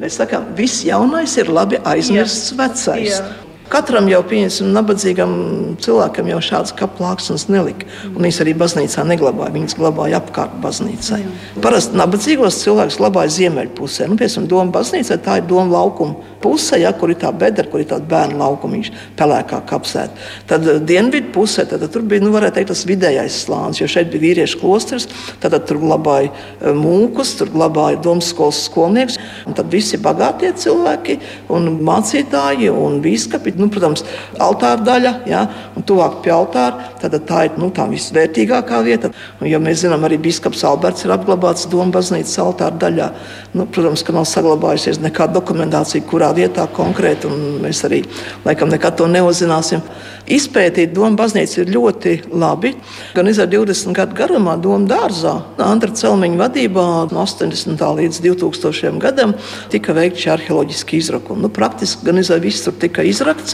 Mēs sakām, viss jaunais ir labi aizmirsts Jā. vecais. Jā. Katram jau pieņemsim, nabadzīgam cilvēkam jau šādas kaplāksnes nelika. Un viņas arī baznīcā neglabāja. Viņas glabāja apkārt baznīcai. Parasti nabadzīgos cilvēkus glabāja ziemeļpusē. Nu, piemēram, Doma baznīcā tā ir Doma laukuma puse, ja, kur ir tā bedra, kur ir tāds bērnu laukumiņš, pelēkā kapsēta. Tad eh, dienvidu pusē tad, tad tur bija, nu, varētu teikt, tas vidējais slānis, jo šeit bija vīriešu klosters. Tad, tad tur glabāja eh, mūkus, tur glabāja domas skolas skolnieks. Un tad visi bagātie cilvēki un mācītāji un biskupi nu, protams, altāra daļa, ja, un tuvāk pie altāra. Tad tā ir nu, tā visvērtīgākā vieta. Un, ja mēs zinām, arī biskups Alberts ir apglabāts Doma baznīcas altāra daļā. Nu, protams, ka nav saglabājusies nekāda dokumentācija, kurā vietā konkrēti, un mēs arī laikam nekad to neuzzināsim. Izpētīt Doma baznīcu ir ļoti labi. Gan izar 20 gadu garumā Doma dārzā, Andra Celmiņa vadībā no 80. līdz 2000. gadam tika veikti arheoloģiski izrakumi. Nu, praktiski gan izar viss tur tika izrakts,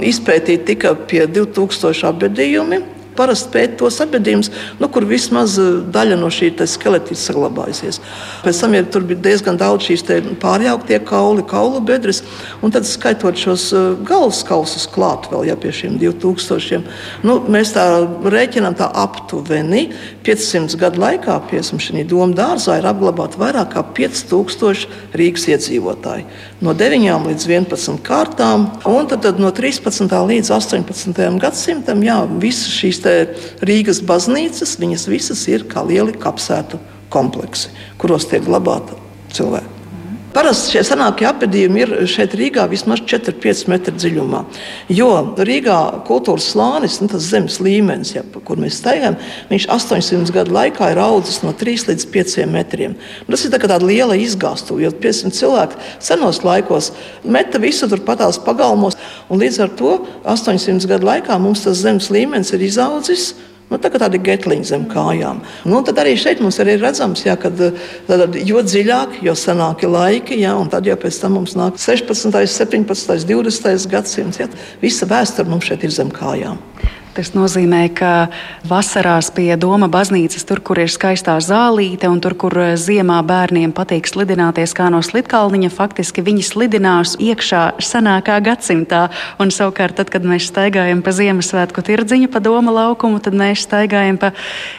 izpētīt tika pie 2000 apbedījumi parasti pēta tos apbedījumus, nu, kur vismaz eh, daļa no šī skeleta ir saglabājusies. Pēc tam ja tur bija diezgan daudz šīs pārjauktie kauli, kaulu bedres, un tad skaitot šos eh, galvas kausus klāt vēl ja, pie šiem 2000. Nu, mēs tā rēķinām tā aptuveni 500 gadu laikā, piemēram, šī doma dārzā ir apglabāta vairāk kā 5000 Rīgas iedzīvotāji. No 9 līdz 11 kārtām, un tad, tad no 13. līdz 18. gadsimtam, jā, visas šīs Rīgas baznīcas, viņas visas ir kā lieli kapsētu kompleksi, kuros tiek glabāti cilvēki. Parasti šie senākie apbedījumi ir šeit Rīgā vismaz 4-5 metru dziļumā. Jo Rīgā kultūras slānis, nu, tas zemes līmenis, ja, kur mēs staigājam, viņš 800 gadu laikā ir audzis no 3 līdz 5 metriem. Tas ir tā tāda liela izgāstuve, jo 500 cilvēki senos laikos meta visu tur patās pagalmos, līdz ar to 800 gadu laikā mums tas zemes līmenis ir izaudzis. Nu, tā kā tādi getliņi zem kājām. Nu, tad arī šeit mums ir redzams, jā, kad, tad, jo dziļāk, jo senāki laiki, jā, un tad jau pēc tam mums nāk 16, 17, 20 gadsimts. Jā, visa vēsture mums šeit ir zem kājām. Tas nozīmē, ka vasarās pie Doma baznīcas, tur, kur ir skaistā zālīte un tur, kur eh, ziemā bērniem patīk slidināties kā no slidkalniņa, faktiski viņi slidinās iekšā senākā gadsimtā. Un savukārt, tad, kad mēs staigājam pa Ziemassvētku tirdziņu, pa Doma laukumu, tad mēs staigājam pa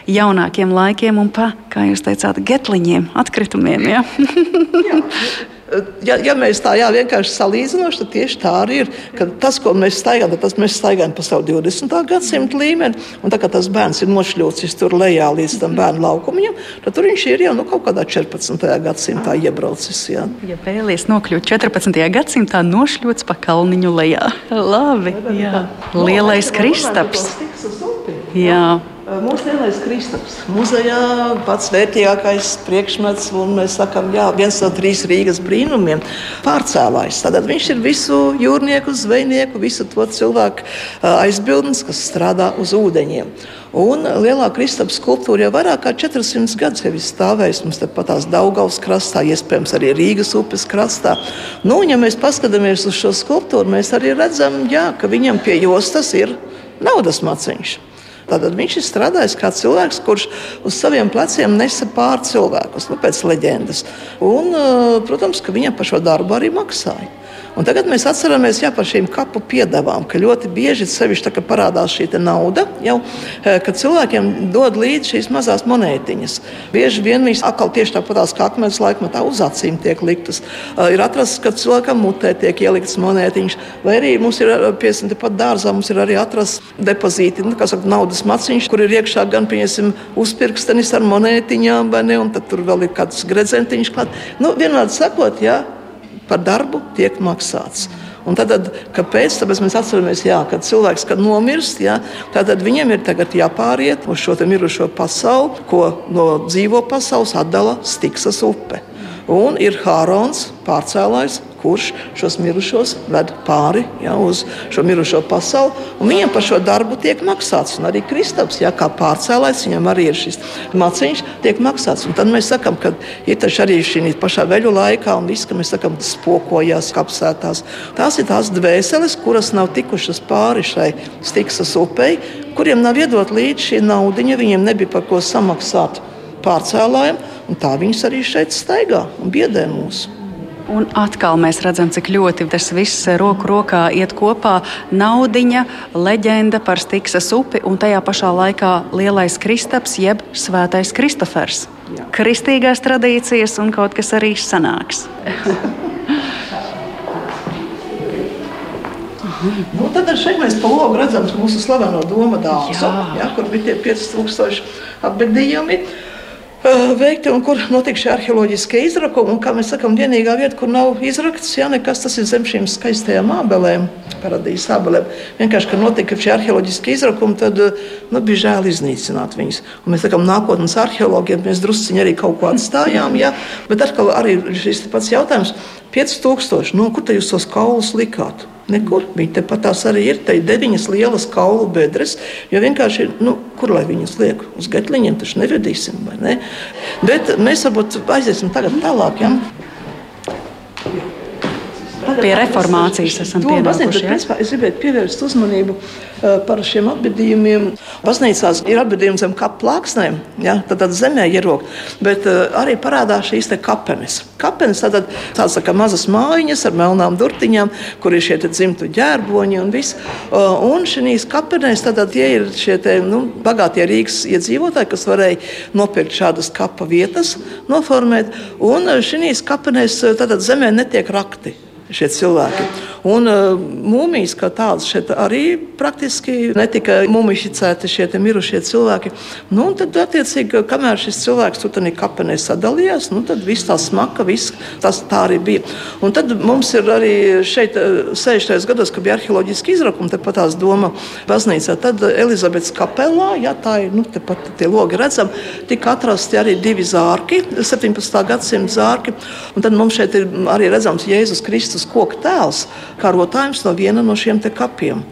jaunākiem laikiem un pa, kā jūs teicāt, getliņiem, atkritumiem. Ja? Ja, ja mēs tā jā, vienkārši salīdzinām, tad tieši tā arī ir. Tas, ko mēs staigājam, tas mēs staigājam pa savu 20. gadsimtu līmeni. Un tā kā tas bērns ir nošļūcis tur lejā līdz tam bērnu laukumam, tad tur viņš ir jau nu, kaut kādā 14. gadsimtā iebraucis. Jā. Ja vēlaties nokļūt 14. gadsimtā, nošļūts pa kalniņu lejā. Labi, jā. Lielais Kristaps. Jā. Mūsu lielais Kristaps. Muzejā pats vērtīgākais priekšmets, un mēs sakām, jā, viens no trīs Rīgas brīnumiem - pārcēlājs. Tad viņš ir visu jūrnieku, zvejnieku, visu to cilvēku aizbildnis, kas strādā uz ūdeņiem. Un lielā Kristapa skulptūra jau vairāk kā 400 gadus ir stāvējusi mums tepat tās Daugaus krastā, iespējams arī Rīgas upes krastā. Nu, un, ja mēs paskatāmies uz šo skulptūru, mēs arī redzam, jā, ka viņam pie jostas ir naudas maciņš. Tātad viņš ir strādājis kā cilvēks, kurš uz saviem pleciem nesa pār cilvēkus, nu, pēc leģendas. Un, eh, protams, ka viņam par šo darbu arī maksāja. Un tagad mēs atceramies jā, par šīm kapu piedevām, ka ļoti bieži sevišķi tā, parādās šī nauda, jau, eh, kad cilvēkiem dod līdzi šīs mazās monētiņas. Bieži vien viņas atkal tieši tāpatās kā akmens laikmetā uz acīm tiek liktas. Eh, ir atrasts, ka cilvēkam mutē tiek ieliktas monētiņas, vai arī mums ir eh, pie pat dārzā mums ir arī atrasts depozīti, nu, saka, naudas maciņš, kur ir iekšā gan pieņemsim uzpirkstenis ar monētiņām, ne, un tad tur vēl ir kāds gredzentiņš klāt. Nu, vienādi sakot, jā, par darbu tiek maksāts. Un tad, tad, kāpēc? Tāpēc mēs atceramies, jā, ka cilvēks, kad nomirst, jā, tad viņam ir jāpāriet uz šo mirušo pasauli, ko no dzīvo pasaules atdala Stiksas upe. Un ir Hārons, pārcēlājs, kurš šos mirušos ved pāri ja, uz šo mirušo pasauli. Viņam par šo darbu tiek maksāts. Un arī Kristaps, ja, kā pārcēlājs, viņam arī ir šis maciņš, tiek maksāts. Un tad mēs sakām, ka ir arī šī pašā veļu laikā, un viss, ka mēs sakām, spokojās, kapsētās. Tās ir tās dvēseles, kuras nav tikušas pāri šai Stiksas upei, kuriem nav iedot līdzi šī naudiņa, viņiem nebija par ko samaksāt pārcēlājiem. Tā viņas arī šeit staigā un biedē mūsu. Un atkal mēs redzam, cik ļoti tas viss roku rokā iet kopā. Naudiņa, leģenda par Stiksas upi un tajā pašā laikā lielais Kristaps, jeb Svētais Kristofers. Jā. Kristīgās tradīcijas un kaut kas arī sanāks. nu, tad šeit mēs pa logu redzam mūsu slaveno domu dārzu, kur bija tie 5000 apbedījumi. Eh, veikti un kur notika šie arheoloģiskie izrakumi. Un, kā mēs sakām, vienīgā vieta, kur nav izrakts, ja nekas tas ir zem šīm skaistajām abelēm, paradīzes abelēm. Vienkārši, kad notika šie arheoloģiskie izrakumi, tad eh, nu, bija žēl iznīcināt viņus. Un mēs sakām, nākotnes arheologiem mēs drusciņi arī kaut ko atstājām, ja? bet atkal arī šis pats jautājums - 5000, no kur jūs tos kaulus likāt? Nekur. Viņi tepat tās arī ir. Te ir deviņas lielas kaulu bedres. Jo vienkārši, nu, kur lai viņas liek? Uz gatliņiem taču nevedīsim. Ne? Bet mēs varbūt aiziesim tagad tālāk. Ja? Pie reformācijas esam pienākuši. Ja? Es gribētu pievērst uzmanību par šiem apbedījumiem. Baznīcās ir apbedījumi zem kapu plāksnēm, ja? tad, tad zemē ierok, bet arī parādās šīs kapenes. Kapenes tad tādas tā kā mazas mājiņas ar melnām durtiņām, kur ir šie dzimtu ģērboņi un viss. Un šīs kapenēs tad tie ir šie te, nu, bagātie Rīgas iedzīvotāji, kas varēja nopirkt šādas kapa vietas, noformēt. Un šīs kapenēs tad zemē netiek rakti šie cilvēki. Un uh, mūmijas kā tādas šeit arī praktiski netika mumificēti šie mirušie cilvēki. Nu, tad, attiecīgi, kamēr šis cilvēks tur tādā kapenē sadalījās, nu, tad viss tā smaka, viss tas tā arī bija. Un tad mums ir arī šeit 60. gados, kad bija arheoloģiski izrakumi, tepat tās doma baznīcā, tad Elizabetes kapelā, ja tā ir, nu, tepat tie logi redzam, tika atrasti arī divi zārki, 17. gadsimta zārki. Un tad mums šeit ir arī redzams Jēzus Kristus koka tēls karotājums no viena no šiem kapiem.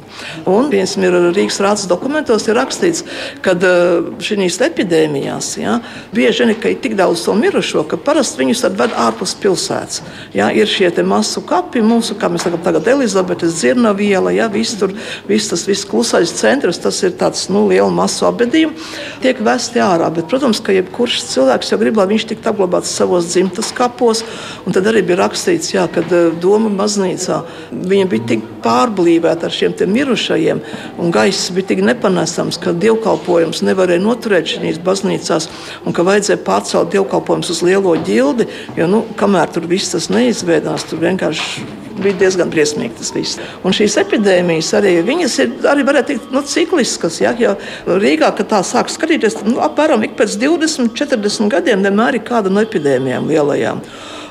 Un viens ir Rīgas rādes dokumentos ir rakstīts, ka eh, šīs epidēmijās ja, bieži vien ir tik daudz to mirušo, ka parasti viņus ved ārpus pilsētas. Ja, ir šie masu kapi, mūsu, kā mēs sakām, tagad Elizabetes dzirna viela, ja, viss tur, viss tas viss klusais centrs, tas ir tāds nu, liela masu apbedījumi, tiek vesti ārā. Bet, protams, ka jebkurš cilvēks jau grib, lai viņš tiktu apglabāts savos dzimtas kapos, un tad arī bija rakstīts, ja, ka eh, Doma baznīcā viņa bija tik pārblīvēta ar šiem mirušajiem, un gaiss bija tik nepanesams, ka dievkalpojums nevarēja noturēt šīs baznīcās, un ka vajadzēja pārcelt dievkalpojumus uz lielo ģildi, jo nu, kamēr tur viss tas neizveidās, tur vienkārši bija diezgan briesmīgi tas viss. Un šīs epidēmijas arī, ir arī varētu teikt, nu, cikliskas. Ja, jo Rīgā, kad tā sāk skatīties, nu, apmēram ik pēc 20, 40 gadiem vienmēr ir kāda no epidēmijām lielajām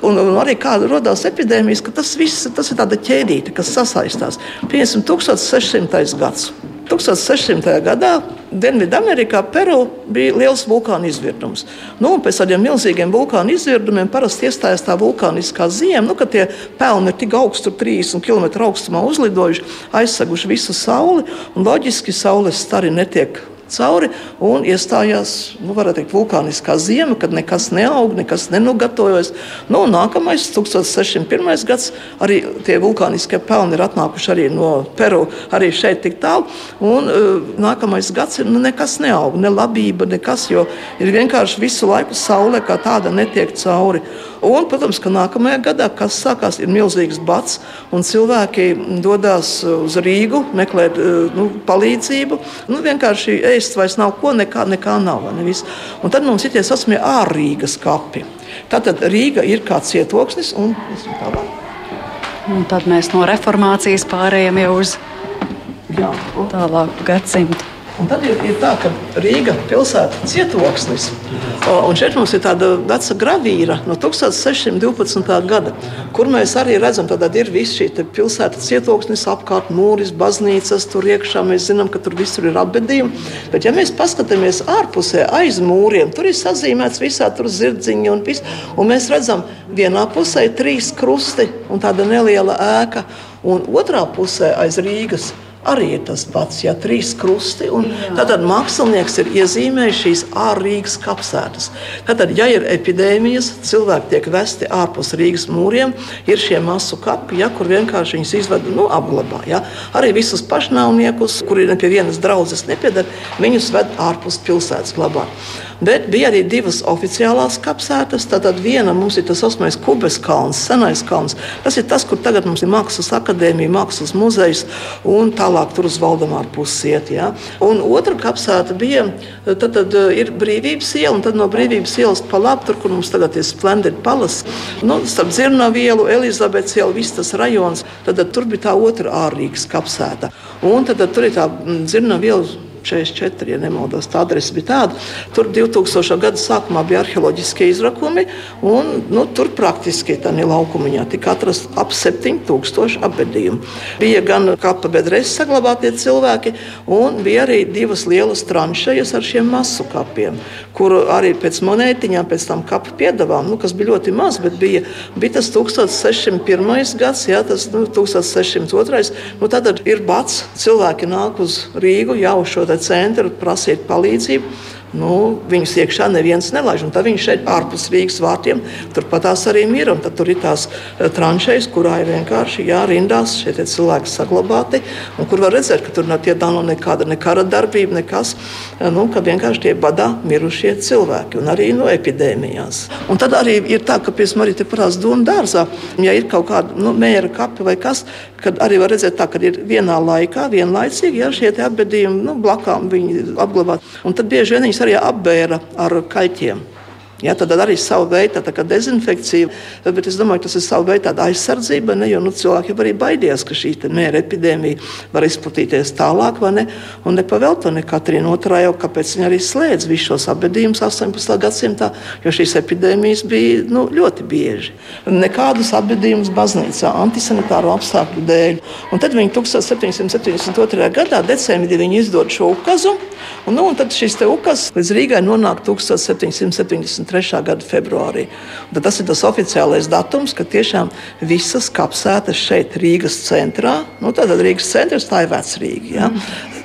un, un arī kāda radās epidēmijas, ka tas viss tas ir tāda ķēdīte, kas sasaistās. Piemēram, 1600. gads. 1600. gadā Dienvidamerikā, Peru bija liels vulkāna izvirdums. Nu, pēc tādiem milzīgiem vulkāna izvirdumiem parasti iestājas tā vulkāniskā ziema, nu, kad tie pelni ir tik augsti, 30 km augstumā uzlidojuši, aizseguši visu sauli. Loģiski saules stari netiek cauri un iestājās nu, teikt, vulkāniskā zima, kad nekas neaug, nekas nenogatavojas. Nu, nākamais, 1601. gads, arī tie vulkāniskie pelni ir atnākuši arī no Peru, arī šeit tik tālu. Un, uh, nākamais gads ir nu, nekas neaug, ne labība, nekas, jo ir vienkārši visu laiku saule kā tāda netiek cauri. Un, protams, ka nākamajā gadā, kas sākās, ir milzīgs bats, un cilvēki dodas uz Rīgu meklēt nu, palīdzību. Nu, vienkārši ēst vairs nav ko, nekā, nekā nav. Ne un tad mums ir tie saucamie ārrīgas kapi. Tātad Rīga ir kā cietoksnis un tālāk. Un tad mēs no reformācijas pārējām jau uz tālāku gadsimtu. Un tad ir, ir tā, ka Rīga pilsēta cietoksnis. Un šeit mums ir tāda veca gravīra no 1612. gada, kur mēs arī redzam, ka ir viss šī pilsēta cietoksnis, apkārt mūris, baznīcas, tur iekšā mēs zinām, ka tur visur ir apbedījumi. Bet, ja mēs paskatāmies ārpusē, aiz mūriem, tur ir sazīmēts visā tur zirdziņi un viss. Un mēs redzam, vienā pusē ir trīs krusti un tāda neliela ēka, un otrā pusē aiz Rīgas arī ir tas pats, ja trīs krusti. Tad mākslinieks ir iezīmējis šīs ārrīgas kapsētas. Tad, ja ir epidēmijas, cilvēki tiek vesti ārpus Rīgas mūriem, ir šie masu kapi, ja, kur vienkārši viņus izved nu, apglabā. Ja. Arī visus pašnāvniekus, kuri pie vienas draudzes nepiedara, viņus ved ārpus pilsētas glabāt. Bet bija arī divas oficiālās kapsētas. Tātad viena mums ir tas osmais Kubes kalns, senais kalns. Tas ir tas, kur tagad mums ir Mākslas akadēmija, Mākslas muzejs un tālāk tur uz Valdemāru pusi iet. Ja? Un otra kapsēta bija, tad, tad eh, ir Brīvības iela, un tad no Brīvības ielas pa labi, tur, kur mums tagad ir Splendid Palace, nu, starp Zirnavu ielu, Elizabetes ielu, viss tas rajons, tad, tad tur bija tā otra ārīgas kapsēta. Un tad, tad tur ir tā mm, Zirnavu iela 44, ja nemaldos, tā adrese bija tāda. Tur 2000. gada sākumā bija arheoloģiskie izrakumi, un nu, tur praktiski tādā laukumiņā tika atrasts ap 7000 apbedījumu. Bija gan kapa bedres saglabātie cilvēki, un bija arī divas lielas tranšejas ar šiem masu kapiem, kur arī pēc monētiņām pēc tam kapu piedāvām, nu, kas bija ļoti maz, bet bija, bija tas 1601. gads, jā, tas nu, 1602. Nu, tad ir bats, cilvēki nāk uz Rīgu jau šo centru prasīt palīdzību nu, viņus iekšā neviens nelaiž. Tad viņi šeit ārpus Rīgas vārtiem turpat tās arī ir. Tad tur ir tās eh, tranšejas, kurā ir vienkārši jārindās šie cilvēki saglabāti. Kur var redzēt, ka tur nav no nekāda ne kara darbība, nekas. Eh, nu, ka vienkārši tie badā mirušie cilvēki un arī no epidēmijās. Un tad arī ir tā, ka pie manis ir parādās doma dārzā. Ja ir kaut kāda nu, mēra kapi vai kas, tad arī var redzēt, tā, ka ir vienā laikā, vienlaicīgi ja, šie apbedījumi nu, blakām apglabāti. Un tad bieži vien viņas arī apbēra ar kaļķiem. Ja, tad arī tā, tā dezinfekcija, bet es domāju, tas ir savu veidu aizsardzība. Ne, jo nu, cilvēki jau arī baidījās, ka šī mēra epidēmija var izplatīties tālāk, ne? Un nepavēl to ne Katrīna otrā jau, kāpēc viņa arī slēdz visus šos apbedījumus 18. gadsimtā, jo šīs epidēmijas bija nu, ļoti bieži. Nekādus apbedījumus baznīcā antisanitāro apstākļu dēļ. Un tad viņi 1772. gadā decembrī viņi izdod šo ukazu, un, nu, un tad šis ukas līdz Rīgai nonāk 1770. 23. gada februārī. Un tas ir tas oficiālais datums, ka tiešām visas kapsētas šeit Rīgas centrā, nu tad Rīgas centrs tā ir vecrīga. Ja?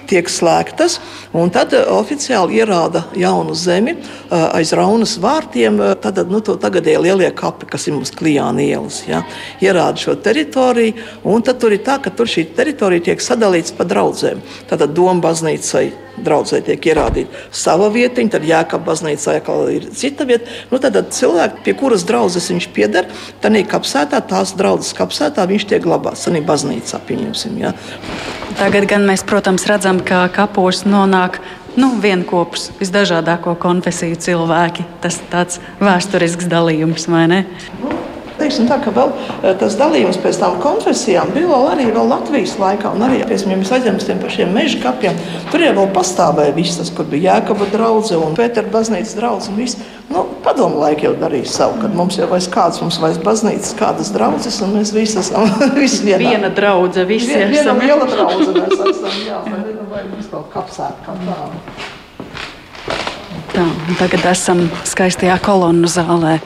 Tiek slēgtas. Tad uh, oficiāli ierāda jaunu zemi uh, aiz Raunas vārtiem. Uh, tad nu, tagadēji lielie kapi, kas ir mums Klijāna ielas, ja, ierāda šo teritoriju. Tad tur ir tā, ka tur šī teritorija tiek sadalīta pa draudzēm. Tātad Doma baznīcai draudzē tiek ierādīta sava vietiņa, tad Jēkabā baznīcā ir cita vieta. Nu, tad, tad cilvēki, pie kuras draudzes viņš pieder, tad kapsētā, tās draudzes kapsētā viņš tiek glabāts. Tā ir baznīcā, pieņemsim. Ja. Tagad gan mēs, protams, redzam, ka kapos nonāk nu, vienopus, visdažādāko konfesiju cilvēki. Tas ir tāds vēsturisks dalījums, vai ne? Nu, teiksim, tā, ka vēl, eh, tas dalījums pēc tam konfesijām bija vēl arī vēl Latvijas laikā. Un arī, piemēram, ja mēs aizņemam tiem pašiem meža kapiem, tur jau pastāvēja viss tas, kur bija Jēkaba draudzene un Pētera baznīcas draudzene. Nu, padomu laiku jau darīja savu, kad mums jau vairs kāds, mums vairs baznīcas, kādas draudzes, un mēs visi esam visi vienā. Viena draudze, visi Vien, esam. Viena liela draudze mēs esam, jā. vajag mums vēl kapsēt kā tādu. Tā, tagad esam skaistajā kolonnu zālē.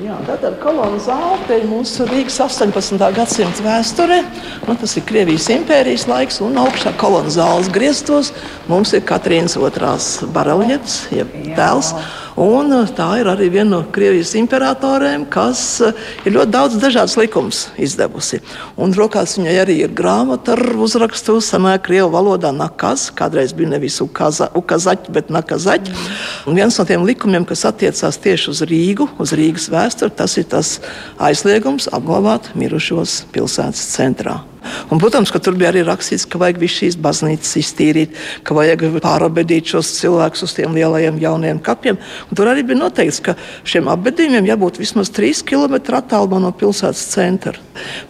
Jā, tātad kolonna zāle te ir mūsu Rīgas 18. gadsimta vēsture. Nu, tas ir Krievijas impērijas laiks, un augšā kolonna zāles griestos mums ir Katrīnas otrās bareljetes, jeb tēls. Jā. Un uh, tā ir arī viena no Krievijas imperatoriem, kas uh, ir ļoti daudz dažādas likumus izdevusi. Un rokās viņai arī ir grāmata ar uzrakstu senā krievu valodā nakaz. Kādreiz bija nevis ukaza, ukazaķi, bet nakazaķi. Un viens no tiem likumiem, kas attiecās tieši uz Rīgu, uz Rīgas vēsturi, tas ir tas aizliegums apglabāt mirušos pilsētas centrā. Un, protams, ka tur bija arī rakstīts, ka vajag visu šīs baznīcas iztīrīt, ka vajag pārabedīt šos cilvēkus uz tiem lielajiem jaunajiem kapiem. Un tur arī bija noteikts, ka šiem apbedījumiem jābūt vismaz 3 km attālumā no pilsētas centra.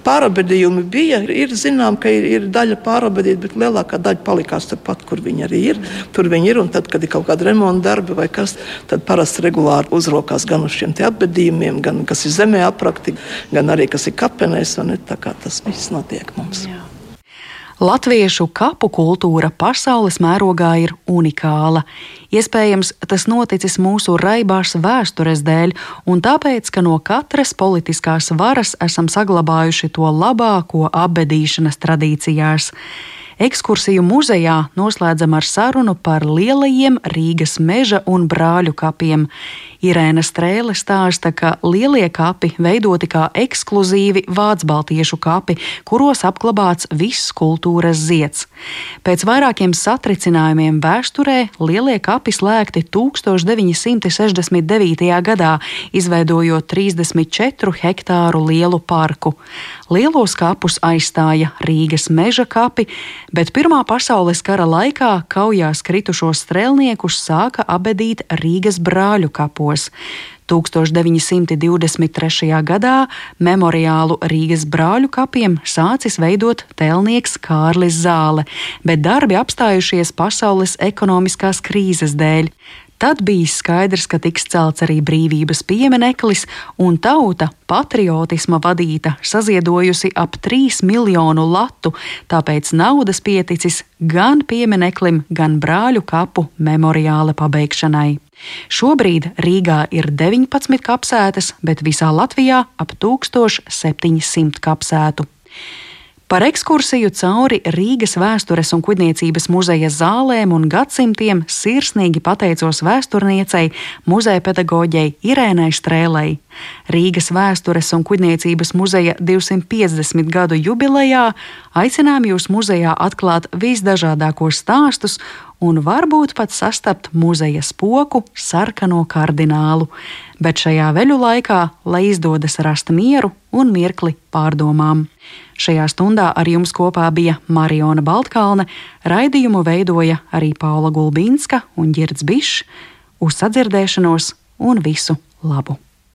Pārabedījumi bija, ir zinām, ka ir, ir daļa pārabedīta, bet lielākā daļa palikās turpat, kur viņi arī ir. Tur viņi ir, un tad, kad ir kaut kāda remonta darbi vai kas, tad parasti regulāri uzrokās gan uz šiem apbedījumiem, gan kas ir zemē aprakti, gan arī kas ir kapenēs. Tā kā tas viss notiek mums. Jā. Latviešu kapu kultūra pasaules mērogā ir unikāla. Iespējams, tas noticis mūsu raibās vēstures dēļ, un tāpēc, ka no katras politiskās varas esam saglabājuši to labāko apbedīšanas tradīcijās. Ekskursiju muzejā noslēdzam ar sarunu par lielajiem Rīgas meža un brāļu kapiem. Irēna Strēle stāsta, ka lielie kapi veidoti kā ekskluzīvi vācu-baltiešu kapi, kuros apglabāts viss kultūras zieds. Pēc vairākiem satricinājumiem vēsturē lielie kapi slēgti 1969. gadā, izveidojot 34 hektāru lielu parku. Lielos kapus aizstāja Rīgas meža kapi, bet Pirmā pasaules kara laikā kaujās kritušos strēlniekus sāka abedīt Rīgas brāļu kapos. 1923. gadā memoriālu Rīgas brāļu kapiem sācis veidot tēlnieks Kārlis Zāle, bet darbi apstājušies pasaules ekonomiskās krīzes dēļ. Tad bija skaidrs, ka tiks celts arī brīvības piemineklis, un tauta, patriotisma vadīta, saziedojusi ap 3 miljonu latu, tāpēc naudas pieticis gan piemineklim, gan brāļu kapu memoriāla pabeigšanai. Šobrīd Rīgā ir 19 kapsētas, bet visā Latvijā ap 1700 kapsētu. Par ekskursiju cauri Rīgas vēstures un kuģniecības muzeja zālēm un gadsimtiem sirsnīgi pateicos vēsturniecei, muzeja pedagoģei Irēnai Strēlei. Rīgas vēstures un kuģniecības muzeja 250 gadu jubilejā aicinām jūs muzejā atklāt visdažādākos stāstus un varbūt pat sastapt muzeja spoku sarkano kardinālu. Bet šajā veļu laikā, lai izdodas rast mieru un mirkli pārdomām. Šajā stundā ar jums kopā bija Mariona Baltkalne, raidījumu veidoja arī Paula Gulbinska un Girds Bišs. Uz sadzirdēšanos un visu labu!